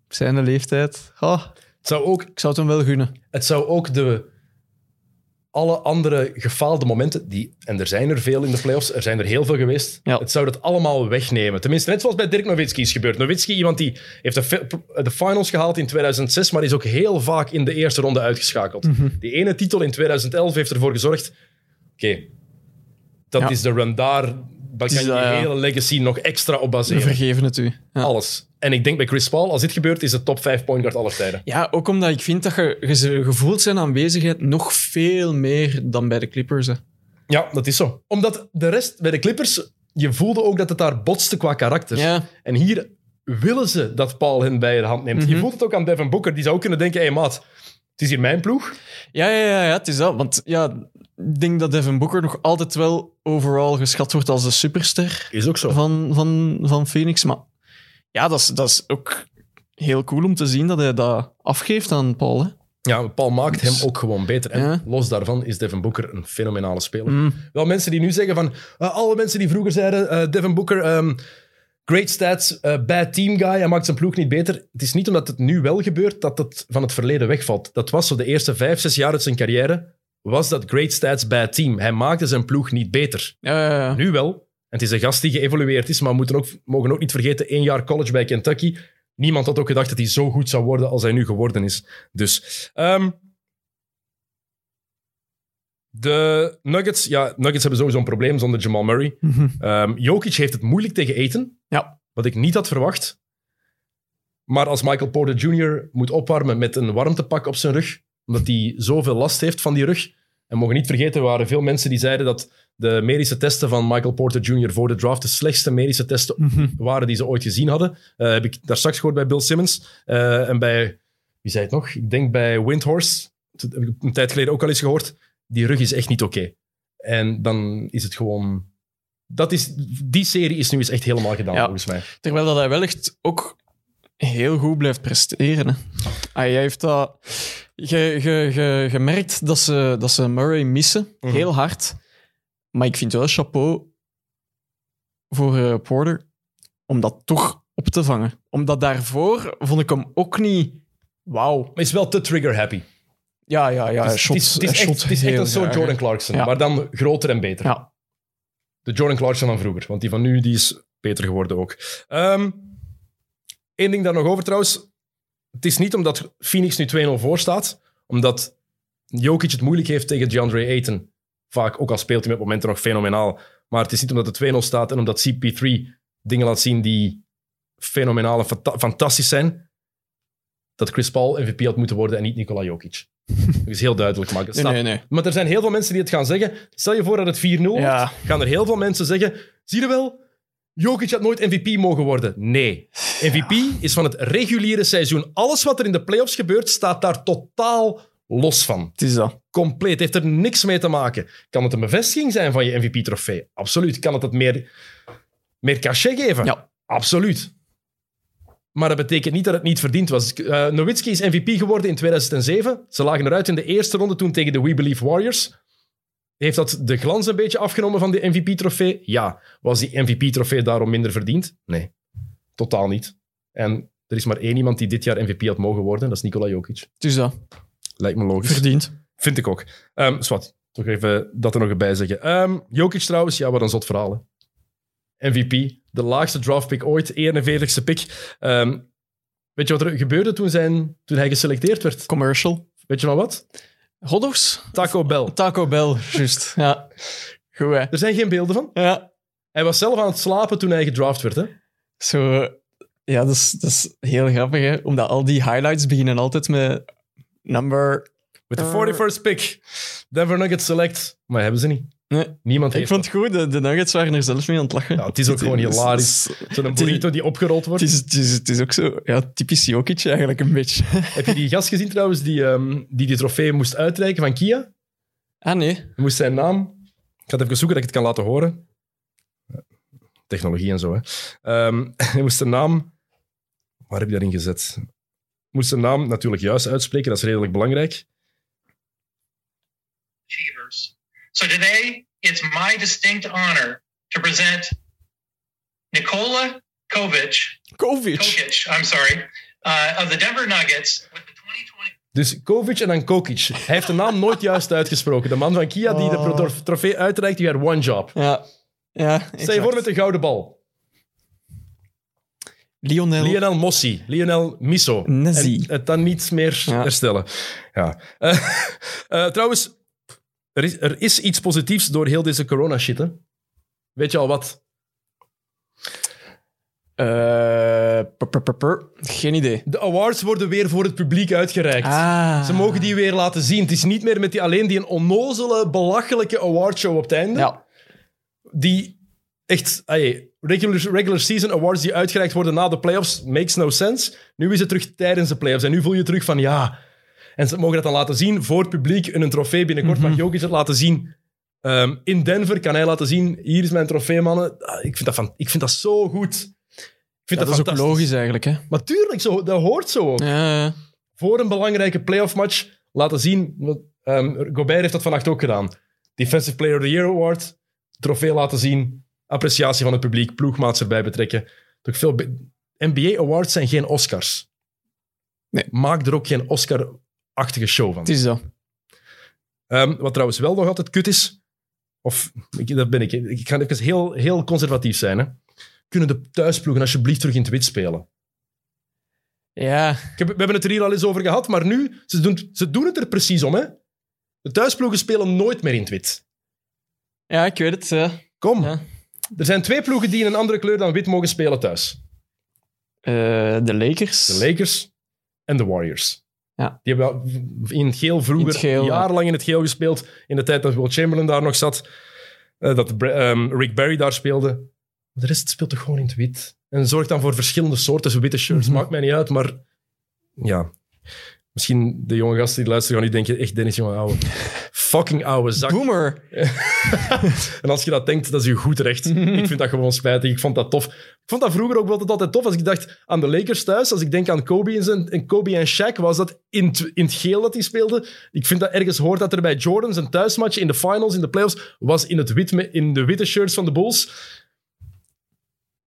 Op zijn leeftijd. Oh, Het zou ook, ik zou het hem wel gunnen. het zou ook de, alle andere gefaalde momenten, die, en er zijn er veel in de playoffs, er zijn er heel veel geweest, Ja. het zou dat allemaal wegnemen. Tenminste, net zoals bij Dirk Nowitzki is gebeurd. Nowitzki, iemand die heeft de, de finals gehaald in 2006, maar is ook heel vaak in de eerste ronde uitgeschakeld. Mhm. Die ene titel in 2011 heeft ervoor gezorgd, oké, dat Ja. is de run daar, daar kan je dat, je ja. hele legacy nog extra op We baseren. vergeven het u. Ja. Alles. En ik denk bij Chris Paul, als dit gebeurt, is het top 5 point guard aller tijden. ja, ook omdat ik vind dat je, je zijn aanwezigheid nog veel meer dan bij de Clippers. Hè. Ja, dat is zo. Omdat de rest, bij de Clippers, je voelde ook dat het daar botste qua karakter. Ja, En hier willen ze dat Paul hen bij de hand neemt. Je Mhm. voelt het ook aan Devin Booker, die zou ook kunnen denken, hé hey, maat, het is hier mijn ploeg. ja, ja, ja, ja, het is dat. Want ja, ik denk dat Devin Booker nog altijd wel overal geschat wordt als de superster. Is ook zo. van, van, van Phoenix. Maar ja, dat is, dat is ook heel cool om te zien dat hij dat afgeeft aan Paul. Hè? Ja, Paul maakt Dus- hem ook gewoon beter. En Ja. los daarvan is Devin Booker een fenomenale speler. Mm. Wel mensen die nu zeggen van... eh, alle mensen die vroeger zeiden, eh, Devin Booker, ehm, great stats, eh, bad team guy, hij maakt zijn ploeg niet beter. Het is niet omdat het nu wel gebeurt dat het van het verleden wegvalt. Dat was zo de eerste vijf, zes jaar uit zijn carrière, was dat great stats, bad team. Hij maakte zijn ploeg niet beter. Ja, ja, ja. Nu wel. En het is een gast die geëvolueerd is, maar we moeten ook, mogen ook niet vergeten, één jaar college bij Kentucky. Niemand had ook gedacht dat hij zo goed zou worden als hij nu geworden is. Dus... ehm, de Nuggets, ja, Nuggets hebben sowieso een probleem zonder Jamal Murray. Mhm. Ehm Jokic heeft het moeilijk tegen eten, Ja. wat ik niet had verwacht. Maar als Michael Porter Jr. moet opwarmen met een warmtepak op zijn rug, omdat hij zoveel last heeft van die rug. En mogen niet vergeten, er waren veel mensen die zeiden dat de medische testen van Michael Porter Jr. voor de draft de slechtste medische testen Mhm. waren die ze ooit gezien hadden. Eh, heb ik daar straks gehoord bij Bill Simmons. Eh, en bij, wie zei het nog? Ik denk bij Windhorse. Dat heb ik een tijd geleden ook al eens gehoord. Die rug is echt niet oké. En dan is het gewoon... Dat is, die serie is nu eens echt helemaal gedaan, Ja. volgens mij. Terwijl dat hij wel echt ook heel goed blijft presteren. Hè. Ah, hij heeft dat... Je, je, je, je merkt dat ze, dat ze Murray missen, Mhm. heel hard. Maar ik vind wel chapeau voor eh, Porter om dat toch op te vangen. Omdat daarvoor vond ik hem ook niet... Wauw. Maar is wel te trigger-happy. Ja, ja, ja. het is, het is, het is echt, het is echt een soort Jordan. Clarkson, Ja. maar dan groter en beter. Ja. De Jordan Clarkson van vroeger, want die van nu die is beter geworden ook. Eén ding daar nog over trouwens. Het is niet omdat Phoenix nu 2-0 voor staat, omdat Jokic het moeilijk heeft tegen DeAndre Ayton. Vaak, ook al speelt hij met momenten nog fenomenaal. Maar het is niet omdat het 2-0 staat en omdat CP3 dingen laat zien die fenomenaal en fanta- fantastisch zijn, dat Chris Paul MVP had moeten worden en niet Nikola Jokic. Dat is heel duidelijk Nee, nee, nee. maar er zijn heel veel mensen die het gaan zeggen. Stel je voor dat het 4-0 wordt, Ja. gaan er heel veel mensen zeggen... Zie je wel, Jokic had nooit MVP mogen worden. Nee. MVP is van het reguliere seizoen. Alles wat er in de playoffs gebeurt, staat daar totaal los van. Het is dat. Compleet. Heeft er niks mee te maken. Kan het een bevestiging zijn van je MVP-trofee? Absoluut. Kan het het meer, meer cachet geven? Ja. Absoluut. Maar dat betekent niet dat het niet verdiend was. Eh Nowitzki is MVP geworden in 2007. Ze lagen eruit in de eerste ronde toen tegen de We Believe Warriors. Heeft dat de glans een beetje afgenomen van de MVP-trofee? Ja. Was die MVP-trofee daarom minder verdiend? Nee. Totaal niet. En er is maar één iemand die dit jaar MVP had mogen worden. Dat is Nikola Jokic. Het is dat. Lijkt me logisch. Verdiend. Vind ik ook. Ehm Swat, toch even dat er nog bij zeggen. Ehm Jokic trouwens, ja, wat een zot verhaal. hè. MVP, de laagste draftpick ooit, 41ste pick. Ehm, weet je wat er gebeurde toen, zijn, toen hij geselecteerd werd? Commercial. Weet je van wat? Hotdogs? Taco Bell. Taco Bell, juist. Ja. Goed, hè. Er zijn geen beelden van. Ja. Hij was zelf aan het slapen toen hij gedraft werd. Hè? Zo... Ja, dat is, dat is heel grappig, hè. Omdat al die highlights beginnen altijd met number... Met de 41st pick. Denver Nuggets select. Maar hebben ze niet. Nee. Niemand Ik heeft vond het goed, de, de Nuggets waren er zelfs mee aan het lachen. Ja, het is ook gewoon hilarisch. Zo'n is- burrito die opgerold wordt. Het is, het, is, het is ook zo, ja, typisch Jokic eigenlijk een beetje. Heb je die gast gezien trouwens die ehm, die, die trofee moest uitreiken van Kia? Ah nee. Hij moest zijn naam... Ik ga het even zoeken dat ik het kan laten horen. Technologie en zo, hè. Ehm, hij moest zijn naam... Waar heb je daarin gezet? Moest zijn naam natuurlijk juist uitspreken, dat is redelijk belangrijk. achievers. So today, it's my distinct honor to present Nikola Kovic, Kovic. Kokic, I'm sorry, uh, of the Denver Nuggets with the 2020 Dus Kovic en dan Kokic. Hij heeft de naam nooit juist uitgesproken. De man van Kia die de Oh. tro- trofee uitreikt, die had one job. Ja. Ja, Stel je voor met de gouden bal. Lionel. Lionel Mossi, Lionel Miso. Messi. En het dan niet meer Ja. herstellen. Ja. Eh, eh, trouwens, er is, er is iets positiefs door heel deze corona-shit. hè. Weet je al wat? Eh, pur, pur, pur, pur. Geen idee. De awards worden weer voor het publiek uitgereikt. Ah. Ze mogen die weer laten zien. Het is niet meer met die, alleen die een onnozele, belachelijke awardshow op het einde. Ja. Die echt... ay, regular, regular season awards die uitgereikt worden na de playoffs, makes no sense. Nu is het terug tijdens de playoffs. En nu voel je terug van ja... En ze mogen dat dan laten zien voor het publiek in een trofee. Binnenkort mag Jokic het laten zien. Ehm, in Denver kan hij laten zien, hier is mijn trofee, mannen. Ah, Ik vind dat, van, ik vind dat zo goed. Ik vind Ja, dat is ook logisch eigenlijk, hè. Maar tuurlijk, zo, dat hoort zo ook Ja, ja. voor een belangrijke playoff match laten zien. ehm, Gobert heeft dat vannacht ook gedaan. Defensive Player of the Year Award, trofee laten zien, appreciatie van het publiek, ploegmaats erbij betrekken. Toch veel NBA Awards zijn geen Oscars. Nee. Maak er ook geen Oscar-achtige show van. Het is dat. Ehm, wat trouwens wel nog altijd kut is, of ik, dat ben ik, ik ga even heel, heel conservatief zijn. Hè. Kunnen de thuisploegen alsjeblieft terug in het wit spelen? Ja. Heb, we hebben het er hier al eens over gehad, maar nu, ze doen, ze doen het er precies om. Hè? De thuisploegen spelen nooit meer in het wit. ja, ik weet het. Kom, Ja. Er zijn twee ploegen die in een andere kleur dan wit mogen spelen thuis. Eh, de Lakers. De Lakers en de Warriors. Ja. Die hebben wel in het geel vroeger In het geel, ja. jarenlang in het geel gespeeld. In de tijd dat Will Chamberlain daar nog zat. eh, dat Bra- ehm, Rick Barry daar speelde. De rest speelt toch gewoon in het wit. En zorgt dan voor verschillende soorten witte shirts. Mhm. Maakt mij niet uit, maar ja. Misschien de jonge gasten die luisteren gaan nu denken, echt Dennis, jongen, ouwe. Fucking ouwe zak. Boomer. En als je dat denkt, dat is je goed recht. Ik vind dat gewoon spijtig. Ik vond dat tof. Ik vond dat vroeger ook wel altijd tof. Als ik dacht aan de Lakers thuis, als ik denk aan Kobe en, zijn, en, Kobe en Shaq, was dat in, het- in het geel dat die speelden. Ik vind dat ergens hoort dat er bij Jordan zijn thuismatch in de finals, in de playoffs, was in, het wit, in de witte shirts van de Bulls.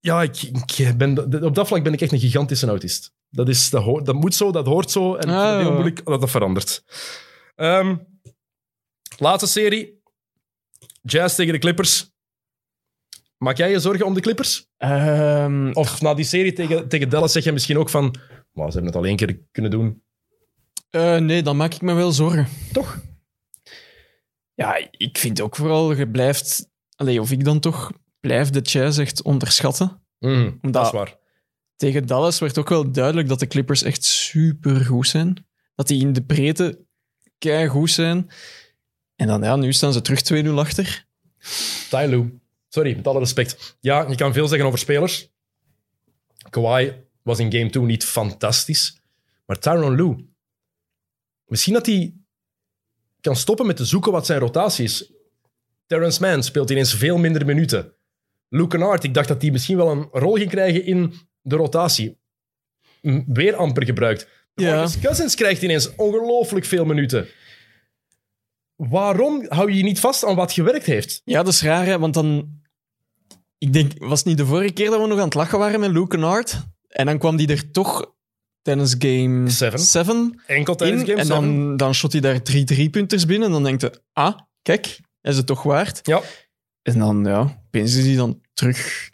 Ja, ik, ik ben, op dat vlak ben ik echt een gigantische autist. Dat, is, dat, hoort, dat moet zo, dat hoort zo. En ik vind het Ah, heel ja. moeilijk dat dat verandert. Ehm, laatste serie. Jazz tegen de Clippers. Maak jij je zorgen om de Clippers? Ehm, Of na die serie tegen, tegen Dallas zeg je misschien ook van... "Maar ze hebben het al één keer kunnen doen. eh, nee, dan maak ik me wel zorgen. Toch? Ja, ik vind ook vooral, je blijft... Allee, of ik dan toch blijf de Jazz echt onderschatten. Mhm, dat is waar. Tegen Dallas werd ook wel duidelijk dat de Clippers echt super goed zijn. Dat die in de breedte kei goed zijn. En dan, ja, nu staan ze terug 2-0 achter. Tyloo. Sorry, met alle respect. Ja, je kan veel zeggen over spelers. Kawhi was in game 2 niet fantastisch. Maar Tyronn Lue... Misschien dat hij kan stoppen met te zoeken wat zijn rotatie is. Terrence Mann speelt ineens veel minder minuten. Luke Kennard, ik dacht dat hij misschien wel een rol ging krijgen in de rotatie. Weer amper gebruikt. Ja. Marcus Cousins krijgt ineens ongelooflijk veel minuten. Waarom hou je je niet vast aan wat gewerkt heeft? Ja, dat is raar, hè, want dan... Ik denk, was het niet de vorige keer dat we nog aan het lachen waren met Luke Kennard? En dan kwam die er toch tijdens game Seven. 7 Enkel tijdens in. game En seven. dan, dan shot hij daar drie drie-punters binnen. En dan denkt hij, ah, kijk, is het toch waard? Ja. En dan, ja, opeens is hij dan terug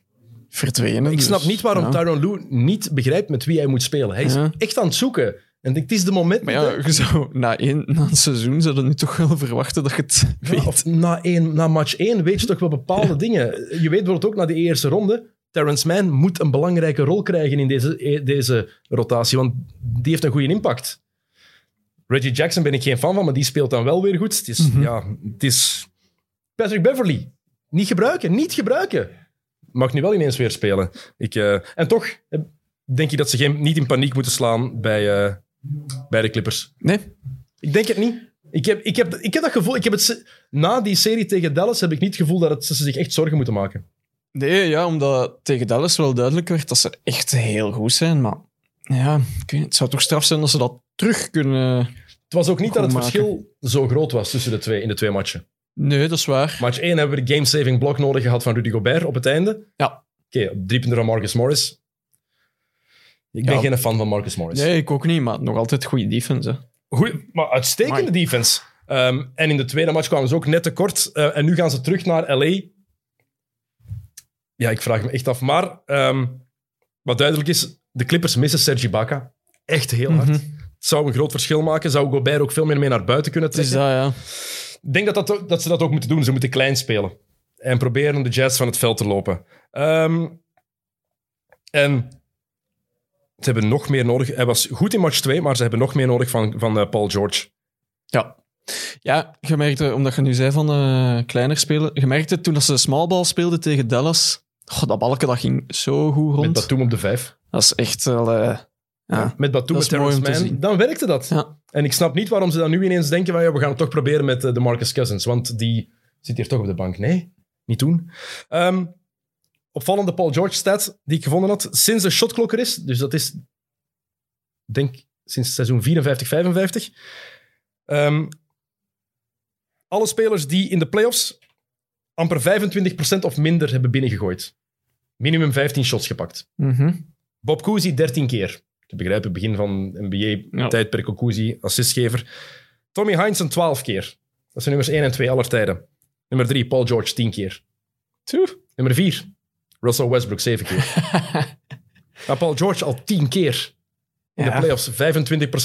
verdwenen. Ik snap dus, niet waarom ja. Lue niet begrijpt met wie hij moet spelen. Hij is Ja. echt aan het zoeken. En het is de moment Maar ja, hè. je zou, na, één, na een seizoen zou je nu toch wel verwachten dat je het Ja, weet. of na, één, na match 1 weet je toch wel bepaalde dingen. Je weet bijvoorbeeld ook na de eerste ronde, Terrence Mann moet een belangrijke rol krijgen in deze, eh, deze rotatie, want die heeft een goede impact. Reggie Jackson ben ik geen fan van, maar die speelt dan wel weer goed. Het is, Mhm. ja, het is, Patrick Beverly. Niet gebruiken, niet gebruiken. Mag nu wel ineens weer spelen. Ik, eh, en toch eh, denk ik dat ze geen, niet in paniek moeten slaan bij, bij de Clippers. Nee? Ik denk het niet. Ik heb, ik heb, ik heb dat gevoel. Ik heb het, na die serie tegen Dallas heb ik niet het gevoel dat het, ze zich echt zorgen moeten maken. Nee, ja, omdat tegen Dallas wel duidelijk werd dat ze echt heel goed zijn. Maar ja, het zou toch straf zijn als ze dat terug kunnen... Het was ook niet dat het maken. verschil zo groot was tussen de twee in de twee matchen. Nee, dat is waar. Match 1 hebben we de game-saving blok nodig gehad van Rudy Gobert op het einde. Ja. Oké, drie punten van Marcus Morris. Ik ben Ja. geen fan van Marcus Morris. Nee, ik ook niet, maar nog altijd goede defense. hè. Goeie, maar uitstekende Amai. defense. Ehm, en in de tweede match kwamen ze ook net tekort. Eh, en nu gaan ze terug naar LA. Ja, ik vraag me echt af. Maar ehm, wat duidelijk is, de Clippers missen Sergi Ibaka. Echt heel hard. Mhm. Het zou een groot verschil maken. Zou Gobert ook veel meer mee naar buiten kunnen is trekken. dat, ja. Ik denk dat, dat, dat ze dat ook moeten doen. Ze moeten klein spelen. En proberen de Jazz van het veld te lopen. Ehm, en ze hebben nog meer nodig. Hij was goed in match 2, maar ze hebben nog meer nodig van, van eh, Paul George. Ja. Ja, je merkte, omdat je nu zei van eh, kleiner spelen, je merkte toen dat ze smallball speelden tegen Dallas, dat balken dat ging zo goed Met rond. Batum op de vijf. Dat is echt wel... eh, ja. Met Batum, met mooi Terrence Mann. Dan werkte dat. Ja. En ik snap niet waarom ze dan nu ineens denken van ja, we gaan het toch proberen met de Marcus Cousins. Want die zit hier toch op de bank. Nee, niet doen. Ehm, opvallende Paul George stat die ik gevonden had. Sinds de shotklok er is, dus dat is denk sinds seizoen 54, 55. ehm, alle spelers die in de playoffs amper 25% of minder hebben binnengegooid. Minimum 15 shots gepakt. Mhm. Bob Cousy 13 keer. Ik begrijp het begin van NBA-tijdperk ook Cousy, assistgever. Tommy Heinsohn 12 keer. Dat zijn nummers 1 en 2 aller tijden. Nummer 3, Paul George 10 keer. Toe. Nummer 4, Russell Westbrook 7 keer. maar Paul George al 10 keer in de playoffs. 25%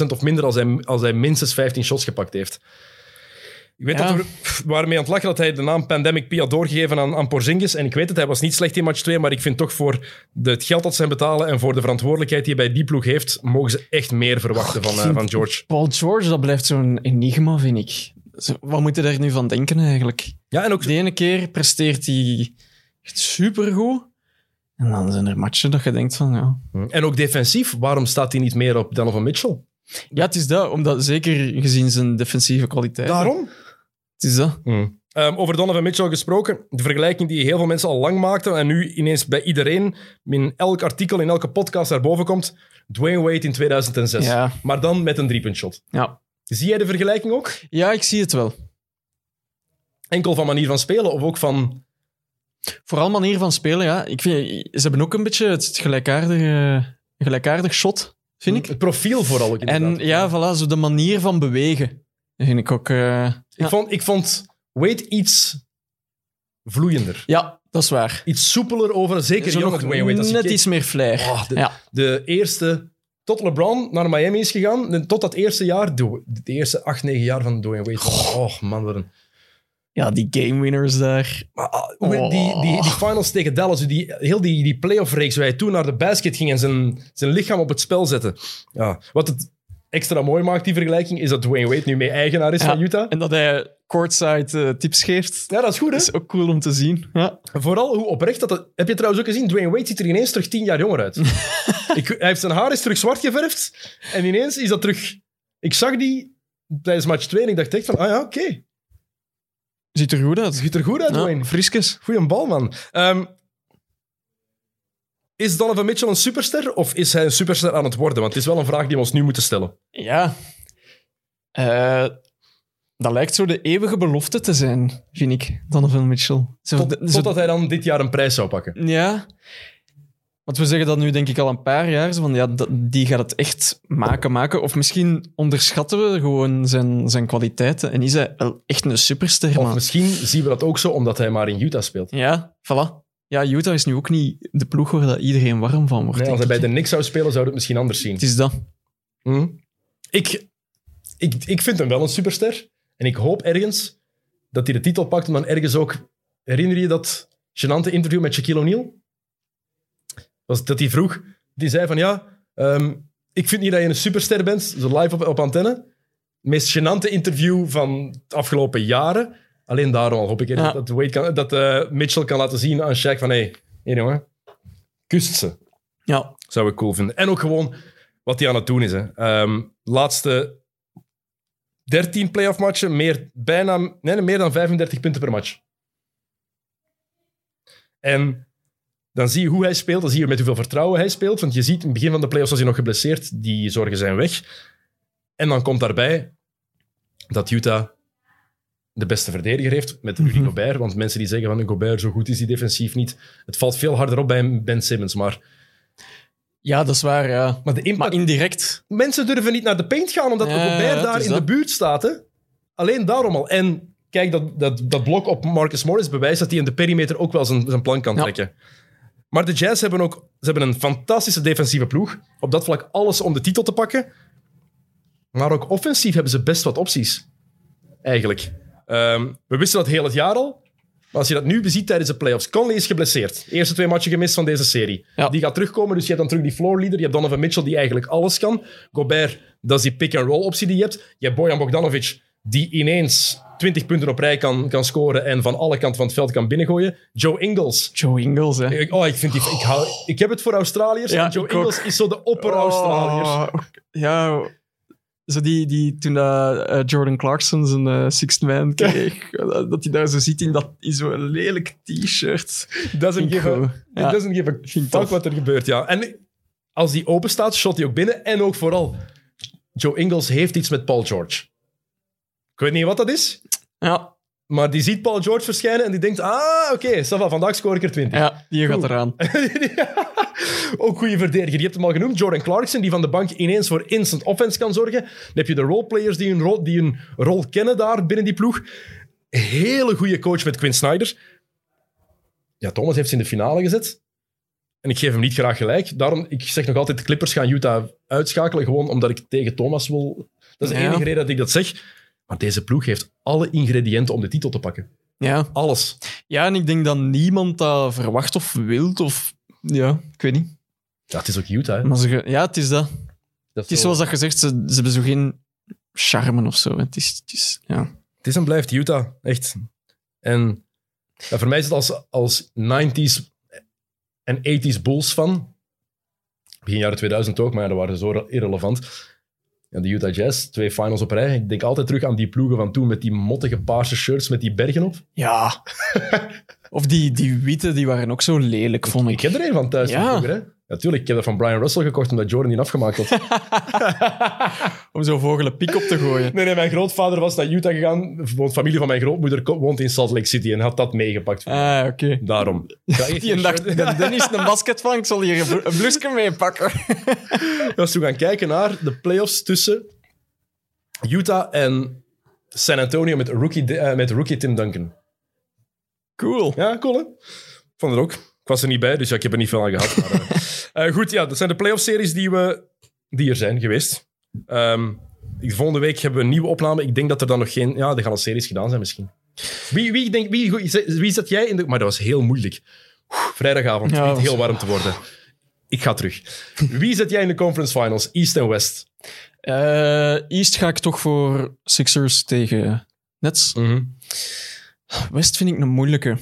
of minder als hij, als hij minstens 15 shots gepakt heeft. Ik weet Ja. dat we pff, we waren mee aan het lachen dat hij de naam Pandemic P had doorgegeven aan, aan Porzingis. En ik weet het, hij was niet slecht in match 2, maar ik vind toch voor de, het geld dat ze hem betalen en voor de verantwoordelijkheid die hij bij die ploeg heeft, mogen ze echt meer verwachten van, eh, van George. Paul George, dat blijft zo'n enigma, vind ik. Wat moet je daar nu van denken, eigenlijk? Ja, en ook De ene keer presteert hij echt supergoed. En dan zijn er matchen dat je denkt van, ja... En ook defensief, waarom staat hij niet meer op Donovan Mitchell? Ja, het is dat. Omdat, zeker gezien zijn defensieve kwaliteit. Daarom? Het is dat. Ehm, over Donovan Mitchell gesproken, de vergelijking die heel veel mensen al lang maakten en nu ineens bij iedereen in elk artikel, in elke podcast naar boven komt, Dwayne Wade in 2006. Ja. Maar dan met een driepuntshot. Ja. Zie jij de vergelijking ook? ja, ik zie het wel. Enkel van manier van spelen of ook van... Vooral manier van spelen, ja. Ik vind, ze hebben ook een beetje het gelijkaardige, gelijkaardig shot, vind ik. Het profiel vooral ook En ja, voilà, zo de manier van bewegen. Vind ik ook... eh, ik, ja. vond, ik vond Wade iets vloeiender. ja, dat is waar. Iets soepeler over, zeker Zo nog Wade. Net keek- iets meer flair. Oh, de- ja. de eerste... Tot LeBron naar Miami is gegaan, tot dat eerste jaar, de, de eerste acht, negen jaar van Dwayne Wade. Oh man, wat een... ja, die game winners daar. Maar, ah, Oh. die, die, die finals tegen Dallas, die, heel die, die playoff-reeks waar hij toen naar de basket ging en zijn, zijn lichaam op het spel zette. Ja, wat het extra mooi maakt, die vergelijking, is dat Dwayne Wade nu mee eigenaar is Ja. van Utah. En dat hij courtside eh, tips geeft. Ja, dat is goed, hè? Dat is ook cool om te zien. Ja. Vooral hoe oprecht dat... het- Heb je trouwens ook gezien? Dwayne Wade ziet er ineens terug tien jaar jonger uit. ik, hij heeft zijn haar is terug zwart geverfd en ineens is dat terug... Ik zag die tijdens match 2 en ik dacht echt van, ah ja, oké. Ziet er goed uit. Ziet er goed uit, Ja, friskes. Goeie bal, man. Ehm, is Donovan Mitchell een superster of is hij een superster aan het worden? Want het is wel een vraag die we ons nu moeten stellen. Ja. Eh, dat lijkt zo de eeuwige belofte te zijn, vind ik, Donovan Mitchell. Zo, Tot, zo- totdat hij dan dit jaar een prijs zou pakken. Ja. Want we zeggen dat nu denk ik al een paar jaar. Van, ja, die gaat het echt maken, maken. Of misschien onderschatten we gewoon zijn, zijn kwaliteiten. En is hij wel echt een superster, Of man. misschien zien we dat ook zo omdat hij maar in Utah speelt. Ja, voilà. Ja, Utah is nu ook niet de ploeg waar dat iedereen warm van wordt. Nee, als hij bij de Knicks zou spelen, zou het misschien anders zien. Het is dat. Hm? Ik, ik, ik vind hem wel een superster. En ik hoop ergens dat hij de titel pakt. En dan ergens ook... Herinner je dat gênante interview met Shaquille O'Neal? Was dat hij vroeg... Die zei van ja... ehm, ik vind niet dat je een superster bent. Zo live op, op antenne. Meest gênante interview van de afgelopen jaren. Alleen daarom al hoop ik Ja. dat, Wade kan, dat eh, Mitchell kan laten zien aan Shaq van hé, hey, hier jongen, kust ze. Ja. Zou ik cool vinden. En ook gewoon wat hij aan het doen is. Hè. Ehm, laatste 13 playoff matchen, meer, bijna, nee, meer dan 35 punten per match. En dan zie je hoe hij speelt, dan zie je met hoeveel vertrouwen hij speelt. Want je ziet in het begin van de playoffs was hij nog geblesseerd, die zorgen zijn weg. En dan komt daarbij dat Utah de beste verdediger heeft met Rudy Mhm. Gobert. Want mensen die zeggen van Gobert, zo goed is hij defensief niet. Het valt veel harder op bij Ben Simmons. Maar, ja, dat is waar, ja. maar de impact Maar indirect. mensen durven niet naar de paint gaan, omdat Ja, Gobert ja, daar in dat. de buurt staat. Hè? Alleen daarom al. En kijk, dat, dat, dat blok op Marcus Morris bewijst dat hij in de perimeter ook wel zijn, zijn plan kan Ja. Maar de Jazz hebben ook ze hebben een fantastische defensieve ploeg. Op dat vlak alles om de titel te pakken. Maar ook offensief hebben ze best wat opties. Eigenlijk. Ehm, we wisten dat heel het jaar al. Maar als je dat nu beziet tijdens de playoffs. Conley is geblesseerd. Eerste twee matchen gemist van deze serie. Ja. Die gaat terugkomen, dus je hebt dan terug die floor leader. Je hebt Donovan Mitchell, die eigenlijk alles kan. Gobert, dat is die pick-and-roll optie die je hebt. Je hebt Bojan Bogdanovic, die ineens 20 punten op rij kan, kan scoren en van alle kanten van het veld kan binnengooien. Joe Ingles. Joe Ingles, hè. Ik- Oh, ik, vind die, ik, hou, ik heb het voor Australiërs. Ja, en Joe ook. Ingles is zo de opper-Australiërs. Oh, ja, zo die, die, toen dat, eh, Jordan Clarkson zijn eh, Sixth Man kreeg, dat dat hij daar zo zit in, dat, in zo'n lelijk t-shirt. Doesn't give a, it Ja. doesn't give a fuck wat er gebeurt, ja. En als die open staat, shot hij ook binnen. En ook vooral, Joe Ingles heeft iets met Paul George. Ik weet niet wat dat is, Ja, maar die ziet Paul George verschijnen en die denkt, ah, oké, ça va, vandaag scoor ik er 20. ja die gaat eraan. ook goede verdediger. Je hebt hem al genoemd, Jordan Clarkson, die van de bank ineens voor instant offense kan zorgen. Dan heb je de roleplayers die een rol, die een rol kennen daar binnen die ploeg. Hele goede coach met Quinn Snyder. Ja, Thomas heeft ze in de finale gezet. En ik geef hem niet graag gelijk. Daarom, ik zeg nog altijd, de Clippers gaan Utah uitschakelen, gewoon omdat ik tegen Thomas wil... Dat is de Ja. enige reden dat ik dat zeg. Maar deze ploeg heeft alle ingrediënten om de titel te pakken. Ja. Alles. ja, en ik denk dat niemand dat verwacht of wilt, of... Ja, ik weet niet. Ja, het is ook Utah. Hè. Maar ze, ja, het is dat. Dat Het is zo- zoals dat gezegd, ze, ze hebben zo geen charme of zo. Het is, het is ja. Het is en blijft Utah, echt. En ja, voor mij is het als, als 90s en 80s Bulls fan. Begin jaren 2000 ook, maar ja, dat waren zo irrelevant. Ja, de Utah Jazz, twee finals op rij. Ik denk altijd terug aan die ploegen van toen met die mottige paarse shirts met die bergen op. Ja. of die, die witte, die waren ook zo lelijk, vond ik. Ik heb er een van thuis Ja. van vroeger, hè. Natuurlijk, ik heb dat van Brian Russell gekocht omdat Jordan die afgemaakt had. Om zo'n vogelen piek op te gooien. nee, nee, mijn grootvader was naar Utah gegaan. De familie van mijn grootmoeder woont in Salt Lake City en had dat meegepakt. Ah, oké. Daarom. Die dacht, Dennis een basket van, ik zal hier een blusje mee pakken. Als we gaan kijken naar de playoffs tussen Utah en San Antonio met rookie, eh, met rookie Tim Duncan. Cool. Ja, cool hè? Vond het ook. Ik was er niet bij, dus ja, ik heb er niet veel aan gehad. Maar, eh, eh, goed, ja, dat zijn de playoff-series die, we, die er zijn geweest. De volgende week hebben we een nieuwe opname. Ik denk dat er dan nog geen... Ja, er gaan al series gedaan zijn misschien. Wie, wie, denk, wie, wie zat jij in de... Maar dat was heel moeilijk. Oeh, Vrijdagavond, Ja, het begint was- heel warm te worden. Ik ga terug. Wie zet jij in de conference finals? East en West? Eh, East ga ik toch voor Sixers tegen Nets. Mhm. West vind ik een moeilijke.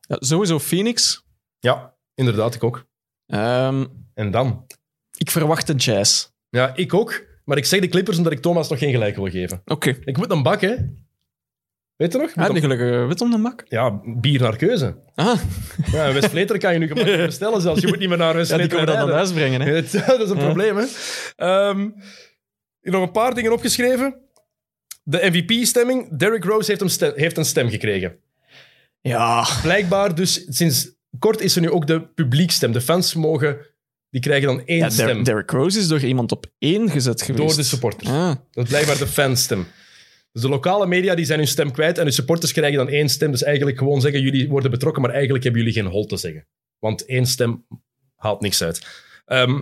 Ja, sowieso Phoenix. Ja, inderdaad, ik ook. Ehm, En dan? ik verwacht de Jazz. Ja, ik ook. Maar ik zeg de Clippers omdat ik Thomas nog geen gelijk wil geven. Oké. Ik moet een bak, hè? Weet je nog? Ja, een- gelukkige wit om de mak. Ja, bier naar keuze. Ah, Ja, West kan je nu gemakkelijk bestellen zelfs. Je moet niet meer naar West ja, die Vleteren dan naar huis brengen. Hè. Dat is een Ja. probleem, hè. Ik heb nog een paar dingen opgeschreven. De MVP-stemming. Derrick Rose heeft een, stem, heeft een stem gekregen. Ja. Blijkbaar, dus sinds kort is er nu ook de publiekstem. De fans mogen... Die krijgen dan één ja stem. Der- Derrick Rose is door iemand op één gezet geweest. door de supporters. Ah, Dat is blijkbaar de fanstem. Dus de lokale media die zijn hun stem kwijt en de supporters krijgen dan één stem. Dus eigenlijk gewoon zeggen, jullie worden betrokken, maar eigenlijk hebben jullie geen hol te zeggen. Want één stem haalt niks uit. Ehm,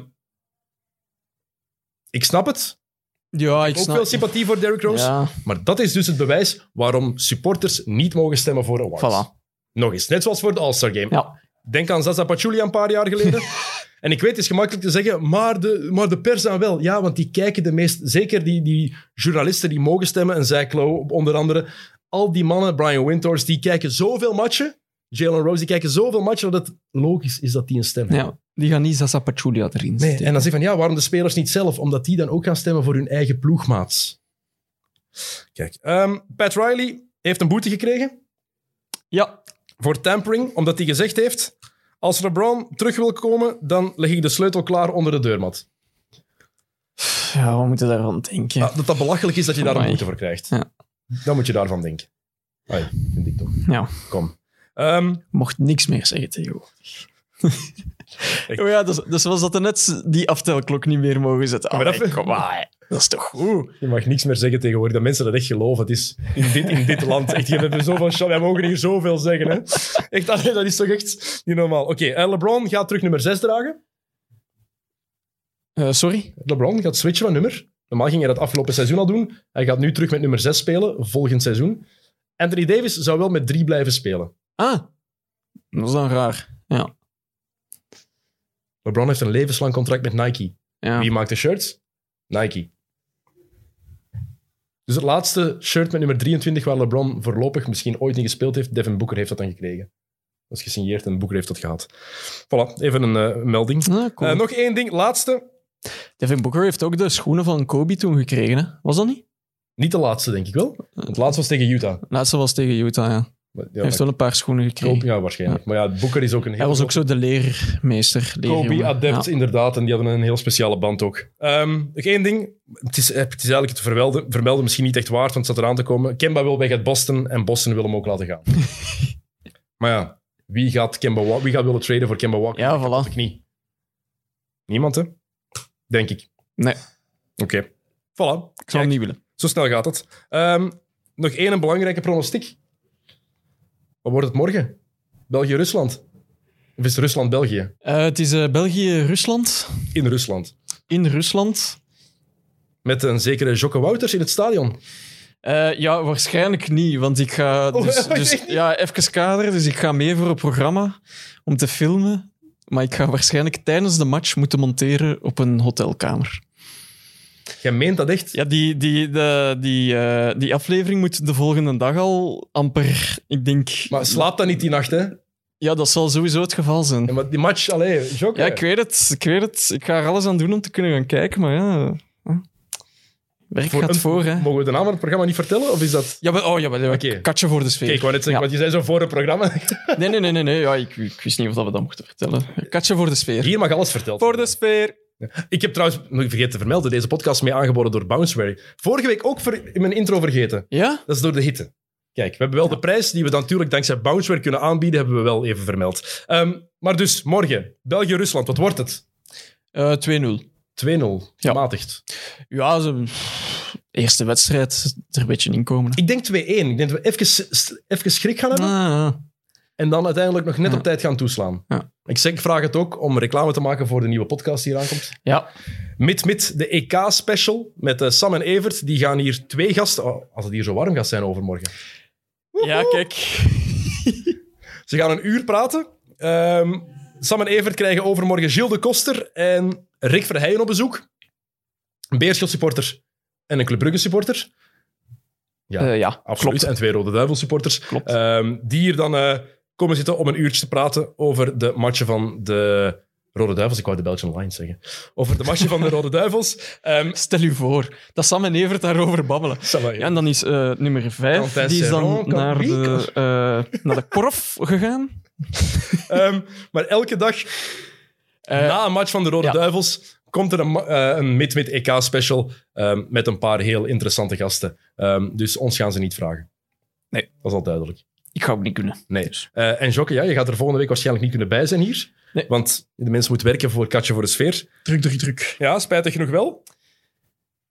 ik snap het. ja, ik Ook snap... veel sympathie voor Derrick Rose. Ja, Maar dat is dus het bewijs waarom supporters niet mogen stemmen voor awards. voilà. Nog eens, net zoals voor de All-Star Game. Ja. Denk aan Zaza Pachulia een paar jaar geleden. en ik weet, het is gemakkelijk te zeggen, maar de, maar de pers dan wel. Ja, want die kijken de meest... Zeker die, die journalisten die mogen stemmen, en zij Klo onder andere, al die mannen, Brian Winters, die kijken zoveel matchen. Jalen Rose, die kijken zoveel matchen dat het logisch is dat die een stem hebben. Ja, die gaan niet Sasa Pachulia erin Nee, en dan zeg je van, ja, waarom de spelers niet zelf? Omdat die dan ook gaan stemmen voor hun eigen ploegmaats. Kijk, ehm, Pat Riley heeft een boete gekregen Ja, voor tampering, omdat hij gezegd heeft, als LeBron terug wil komen, dan leg ik de sleutel klaar onder de deurmat. ja, we moeten daarvan denken. Ah, dat dat belachelijk is dat je daar een boete voor krijgt. Ja. Dan moet je daarvan denken. Ai, vind ik toch. Ja, Kom. Ehm, mocht niks meer zeggen tegenwoordig. Oh ja, dus, dus was dat er net die aftelklok niet meer mogen zetten. Maar Allee, dat- kom maar. Dat is toch goed? je mag niks meer zeggen tegenwoordig. Dat mensen dat echt geloven. Het is in dit, in dit land. Echt, je hebt er zoveel chance. Wij mogen hier zoveel zeggen. Hè? Echt, allee, dat is toch echt niet normaal. Oké, eh, LeBron gaat terug nummer 6 dragen. Eh, sorry? LeBron gaat switchen van nummer. Normaal ging hij dat afgelopen seizoen al doen. Hij gaat nu terug met nummer 6 spelen, volgend seizoen. Anthony Davis zou wel met 3 blijven spelen. Ah, dat is dan raar. Ja. LeBron heeft een levenslang contract met Nike. ja. Wie maakt de shirts? Nike. Dus het laatste shirt met nummer 23 waar LeBron voorlopig misschien ooit niet gespeeld heeft, Devin Booker heeft dat dan gekregen. Dat is gesigneerd en Booker heeft dat gehad. Voilà, even een eh, melding. Ah, cool. Eh, nog één ding, laatste. Devin Booker heeft ook de schoenen van Kobe toen gekregen. Hè? Was dat niet? Niet de laatste, denk ik wel. Het laatste was tegen Utah. Laatste was tegen Utah, ja. Maar, Hij heeft wel een paar schoenen gekregen. Kobe, ja, waarschijnlijk. Maar ja, Booker is ook een heel Hij was ook zo de leermeester. Kobe-adept, Ja. inderdaad. En die hadden een heel speciale band ook. Ehm, nog één ding. Het is, het is eigenlijk het vermelden, vermelden misschien niet echt waard, want het staat eraan te komen. Kemba wil weg uit Boston en Boston wil hem ook laten gaan. maar ja, wie gaat, Kemba, wie gaat willen traden voor Kemba Walker? Ja, voilà. kapotte knie? Niemand, hè? Denk ik. Nee, Oké. Voilà. ik zou hem niet willen. Zo snel gaat het. Ehm, nog één belangrijke pronostiek. Wat wordt het morgen? België-Rusland? Of is het Rusland-België? Eh, het is eh, België-Rusland. In Rusland. In Rusland. Met een zekere Jocke Wouters in het stadion. Eh, ja, waarschijnlijk niet, want ik ga... Oh, Dus, dus, ja, even kaderen. Dus ik ga mee voor een programma om te filmen. Maar ik ga waarschijnlijk tijdens de match moeten monteren op een hotelkamer. Jij meent dat echt? Ja, die, die, de, die, eh, die aflevering moet de volgende dag al amper... Ik denk... Maar slaap dan niet die nacht, hè? Ja, dat zal sowieso het geval zijn. Ja, maar die match, allee, Jocke. Ja, ik weet het. Ik weet het. Ik ga er alles aan doen om te kunnen gaan kijken, maar ja... Werk gaat een- voor, hè. Mogen we de naam van het programma niet vertellen? Of is dat... Ja, maar, oh, ja, maar, Oké. katje voor de sfeer. Kijk, ik wou net zeggen, Ja. want je zei zo voor het programma. Nee, nee, nee, nee. nee. Ja, ik, ik wist niet of dat we dat mochten vertellen. Katje voor de sfeer. Hier mag alles verteld Voor de sfeer. Ik heb trouwens, nog vergeten te vermelden, deze podcast mee aangeboden door Bouncewary. Vorige week ook in mijn intro vergeten. Ja? Dat is door de hitte. Kijk, we hebben wel de prijs die we dan natuurlijk dankzij Bounceware kunnen aanbieden, hebben we wel even vermeld. Ehm, maar dus, morgen, België-Rusland, wat wordt het? Eh 2-0. 2-0, Ja. gematigd. Ja, ze, eerste wedstrijd er een beetje inkomen. Ik denk 2-1. Ik denk dat we even, schrik gaan hebben. Ah, En dan uiteindelijk nog net Ja. op tijd gaan toeslaan. Ja. Ik, zeg, ik vraag het ook om reclame te maken voor de nieuwe podcast die hier aankomt. ja. Mit Mit, de EK-special met eh, Sam en Evert. Die gaan hier twee gasten... oh, als het hier zo warm gaat zijn overmorgen. ja, kijk. Ze gaan een uur praten. Ehm, Sam en Evert krijgen overmorgen Gilles de Koster en Rick Verheijen op bezoek. Een Beerschot-supporter en een Club Brugge-supporter. Ja, Eh, ja, Absoluut. klopt. En twee Rode Duivels-supporters. Klopt. Ehm, die hier dan eh, komen zitten om een uurtje te praten over de matchen van de Rode Duivels. Ik wou de Belgian Lions zeggen. Over de matchen van de Rode Duivels. Ehm, Stel u voor dat Sam en Evert daarover babbelen. Sam, Ja, en dan is eh, nummer 5, Quentin die is dan naar de, eh, naar de korf gegaan. ehm, maar elke dag Eh, Na een match van de Rode ja. Duivels komt er een, eh, een Mid-Mid EK-special ehm, met een paar heel interessante gasten. Dus ons gaan ze niet vragen. Nee. Dat is al duidelijk. Ik ga ook niet kunnen. Nee. Eh, en Jokke, ja, je gaat er volgende week waarschijnlijk niet kunnen bij zijn hier. Nee. Want de mensen moeten werken voor Katje voor de Sfeer. Druk, druk, druk. Ja, spijtig genoeg wel.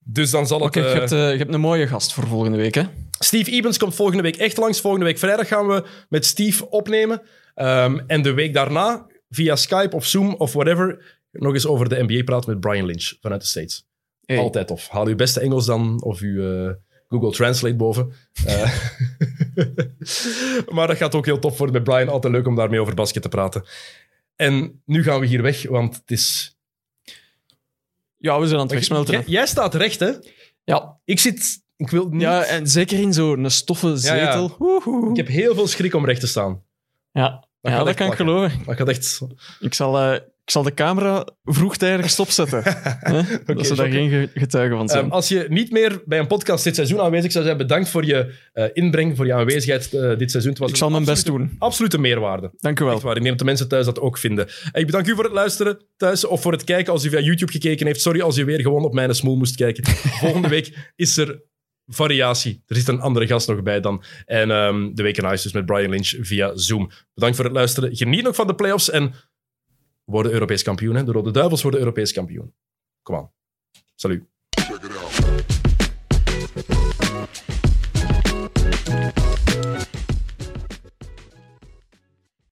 Dus dan zal het... Oké, je, eh, hebt, eh, je hebt een mooie gast voor volgende week, hè? Steve Ebens komt volgende week echt langs. Volgende week vrijdag gaan we met Steve opnemen. Ehm, en de week daarna, via Skype of Zoom of whatever, nog eens over de NBA praten met Brian Lynch vanuit de States. Hey. Altijd tof. Haal uw beste Engels dan of uw eh, Google Translate boven. Eh, maar dat gaat ook heel tof worden met Brian. Altijd leuk om daarmee over basket te praten. En nu gaan we hier weg, want het is... Ja, we zijn aan het wegsmelten. Jij, staat recht, hè? Ja, Ik zit Ik wil niet... Ja, en zeker in zo'n stoffen zetel. ja. Ik heb heel veel schrik om recht te staan. Ja, Dat ja dat kan ik geloven. Dat gaat echt... Ik zal, eh, ik zal de camera vroegtijdig stopzetten. Hè? dat ze daar geen ge- getuigen van zijn. Ehm, als je niet meer bij een podcast dit seizoen aanwezig zou zijn, bedankt voor je eh, inbreng, voor je aanwezigheid eh, dit seizoen. Het was ik zal mijn best doen. Absolute meerwaarde. Dank u wel. Echt waar. Ik neem dat de mensen thuis dat ook vinden. En ik bedank u voor het luisteren thuis of voor het kijken als u via YouTube gekeken heeft. Sorry als je weer gewoon op mijn smoel moest kijken. Volgende week is er variatie. Er zit een andere gast nog bij dan. En ehm, de week is dus met Brian Lynch via Zoom. Bedankt voor het luisteren. Geniet nog van de playoffs en worden Europees kampioen. Hè? De Rode Duivels worden Europees kampioen. Kom aan. Salut.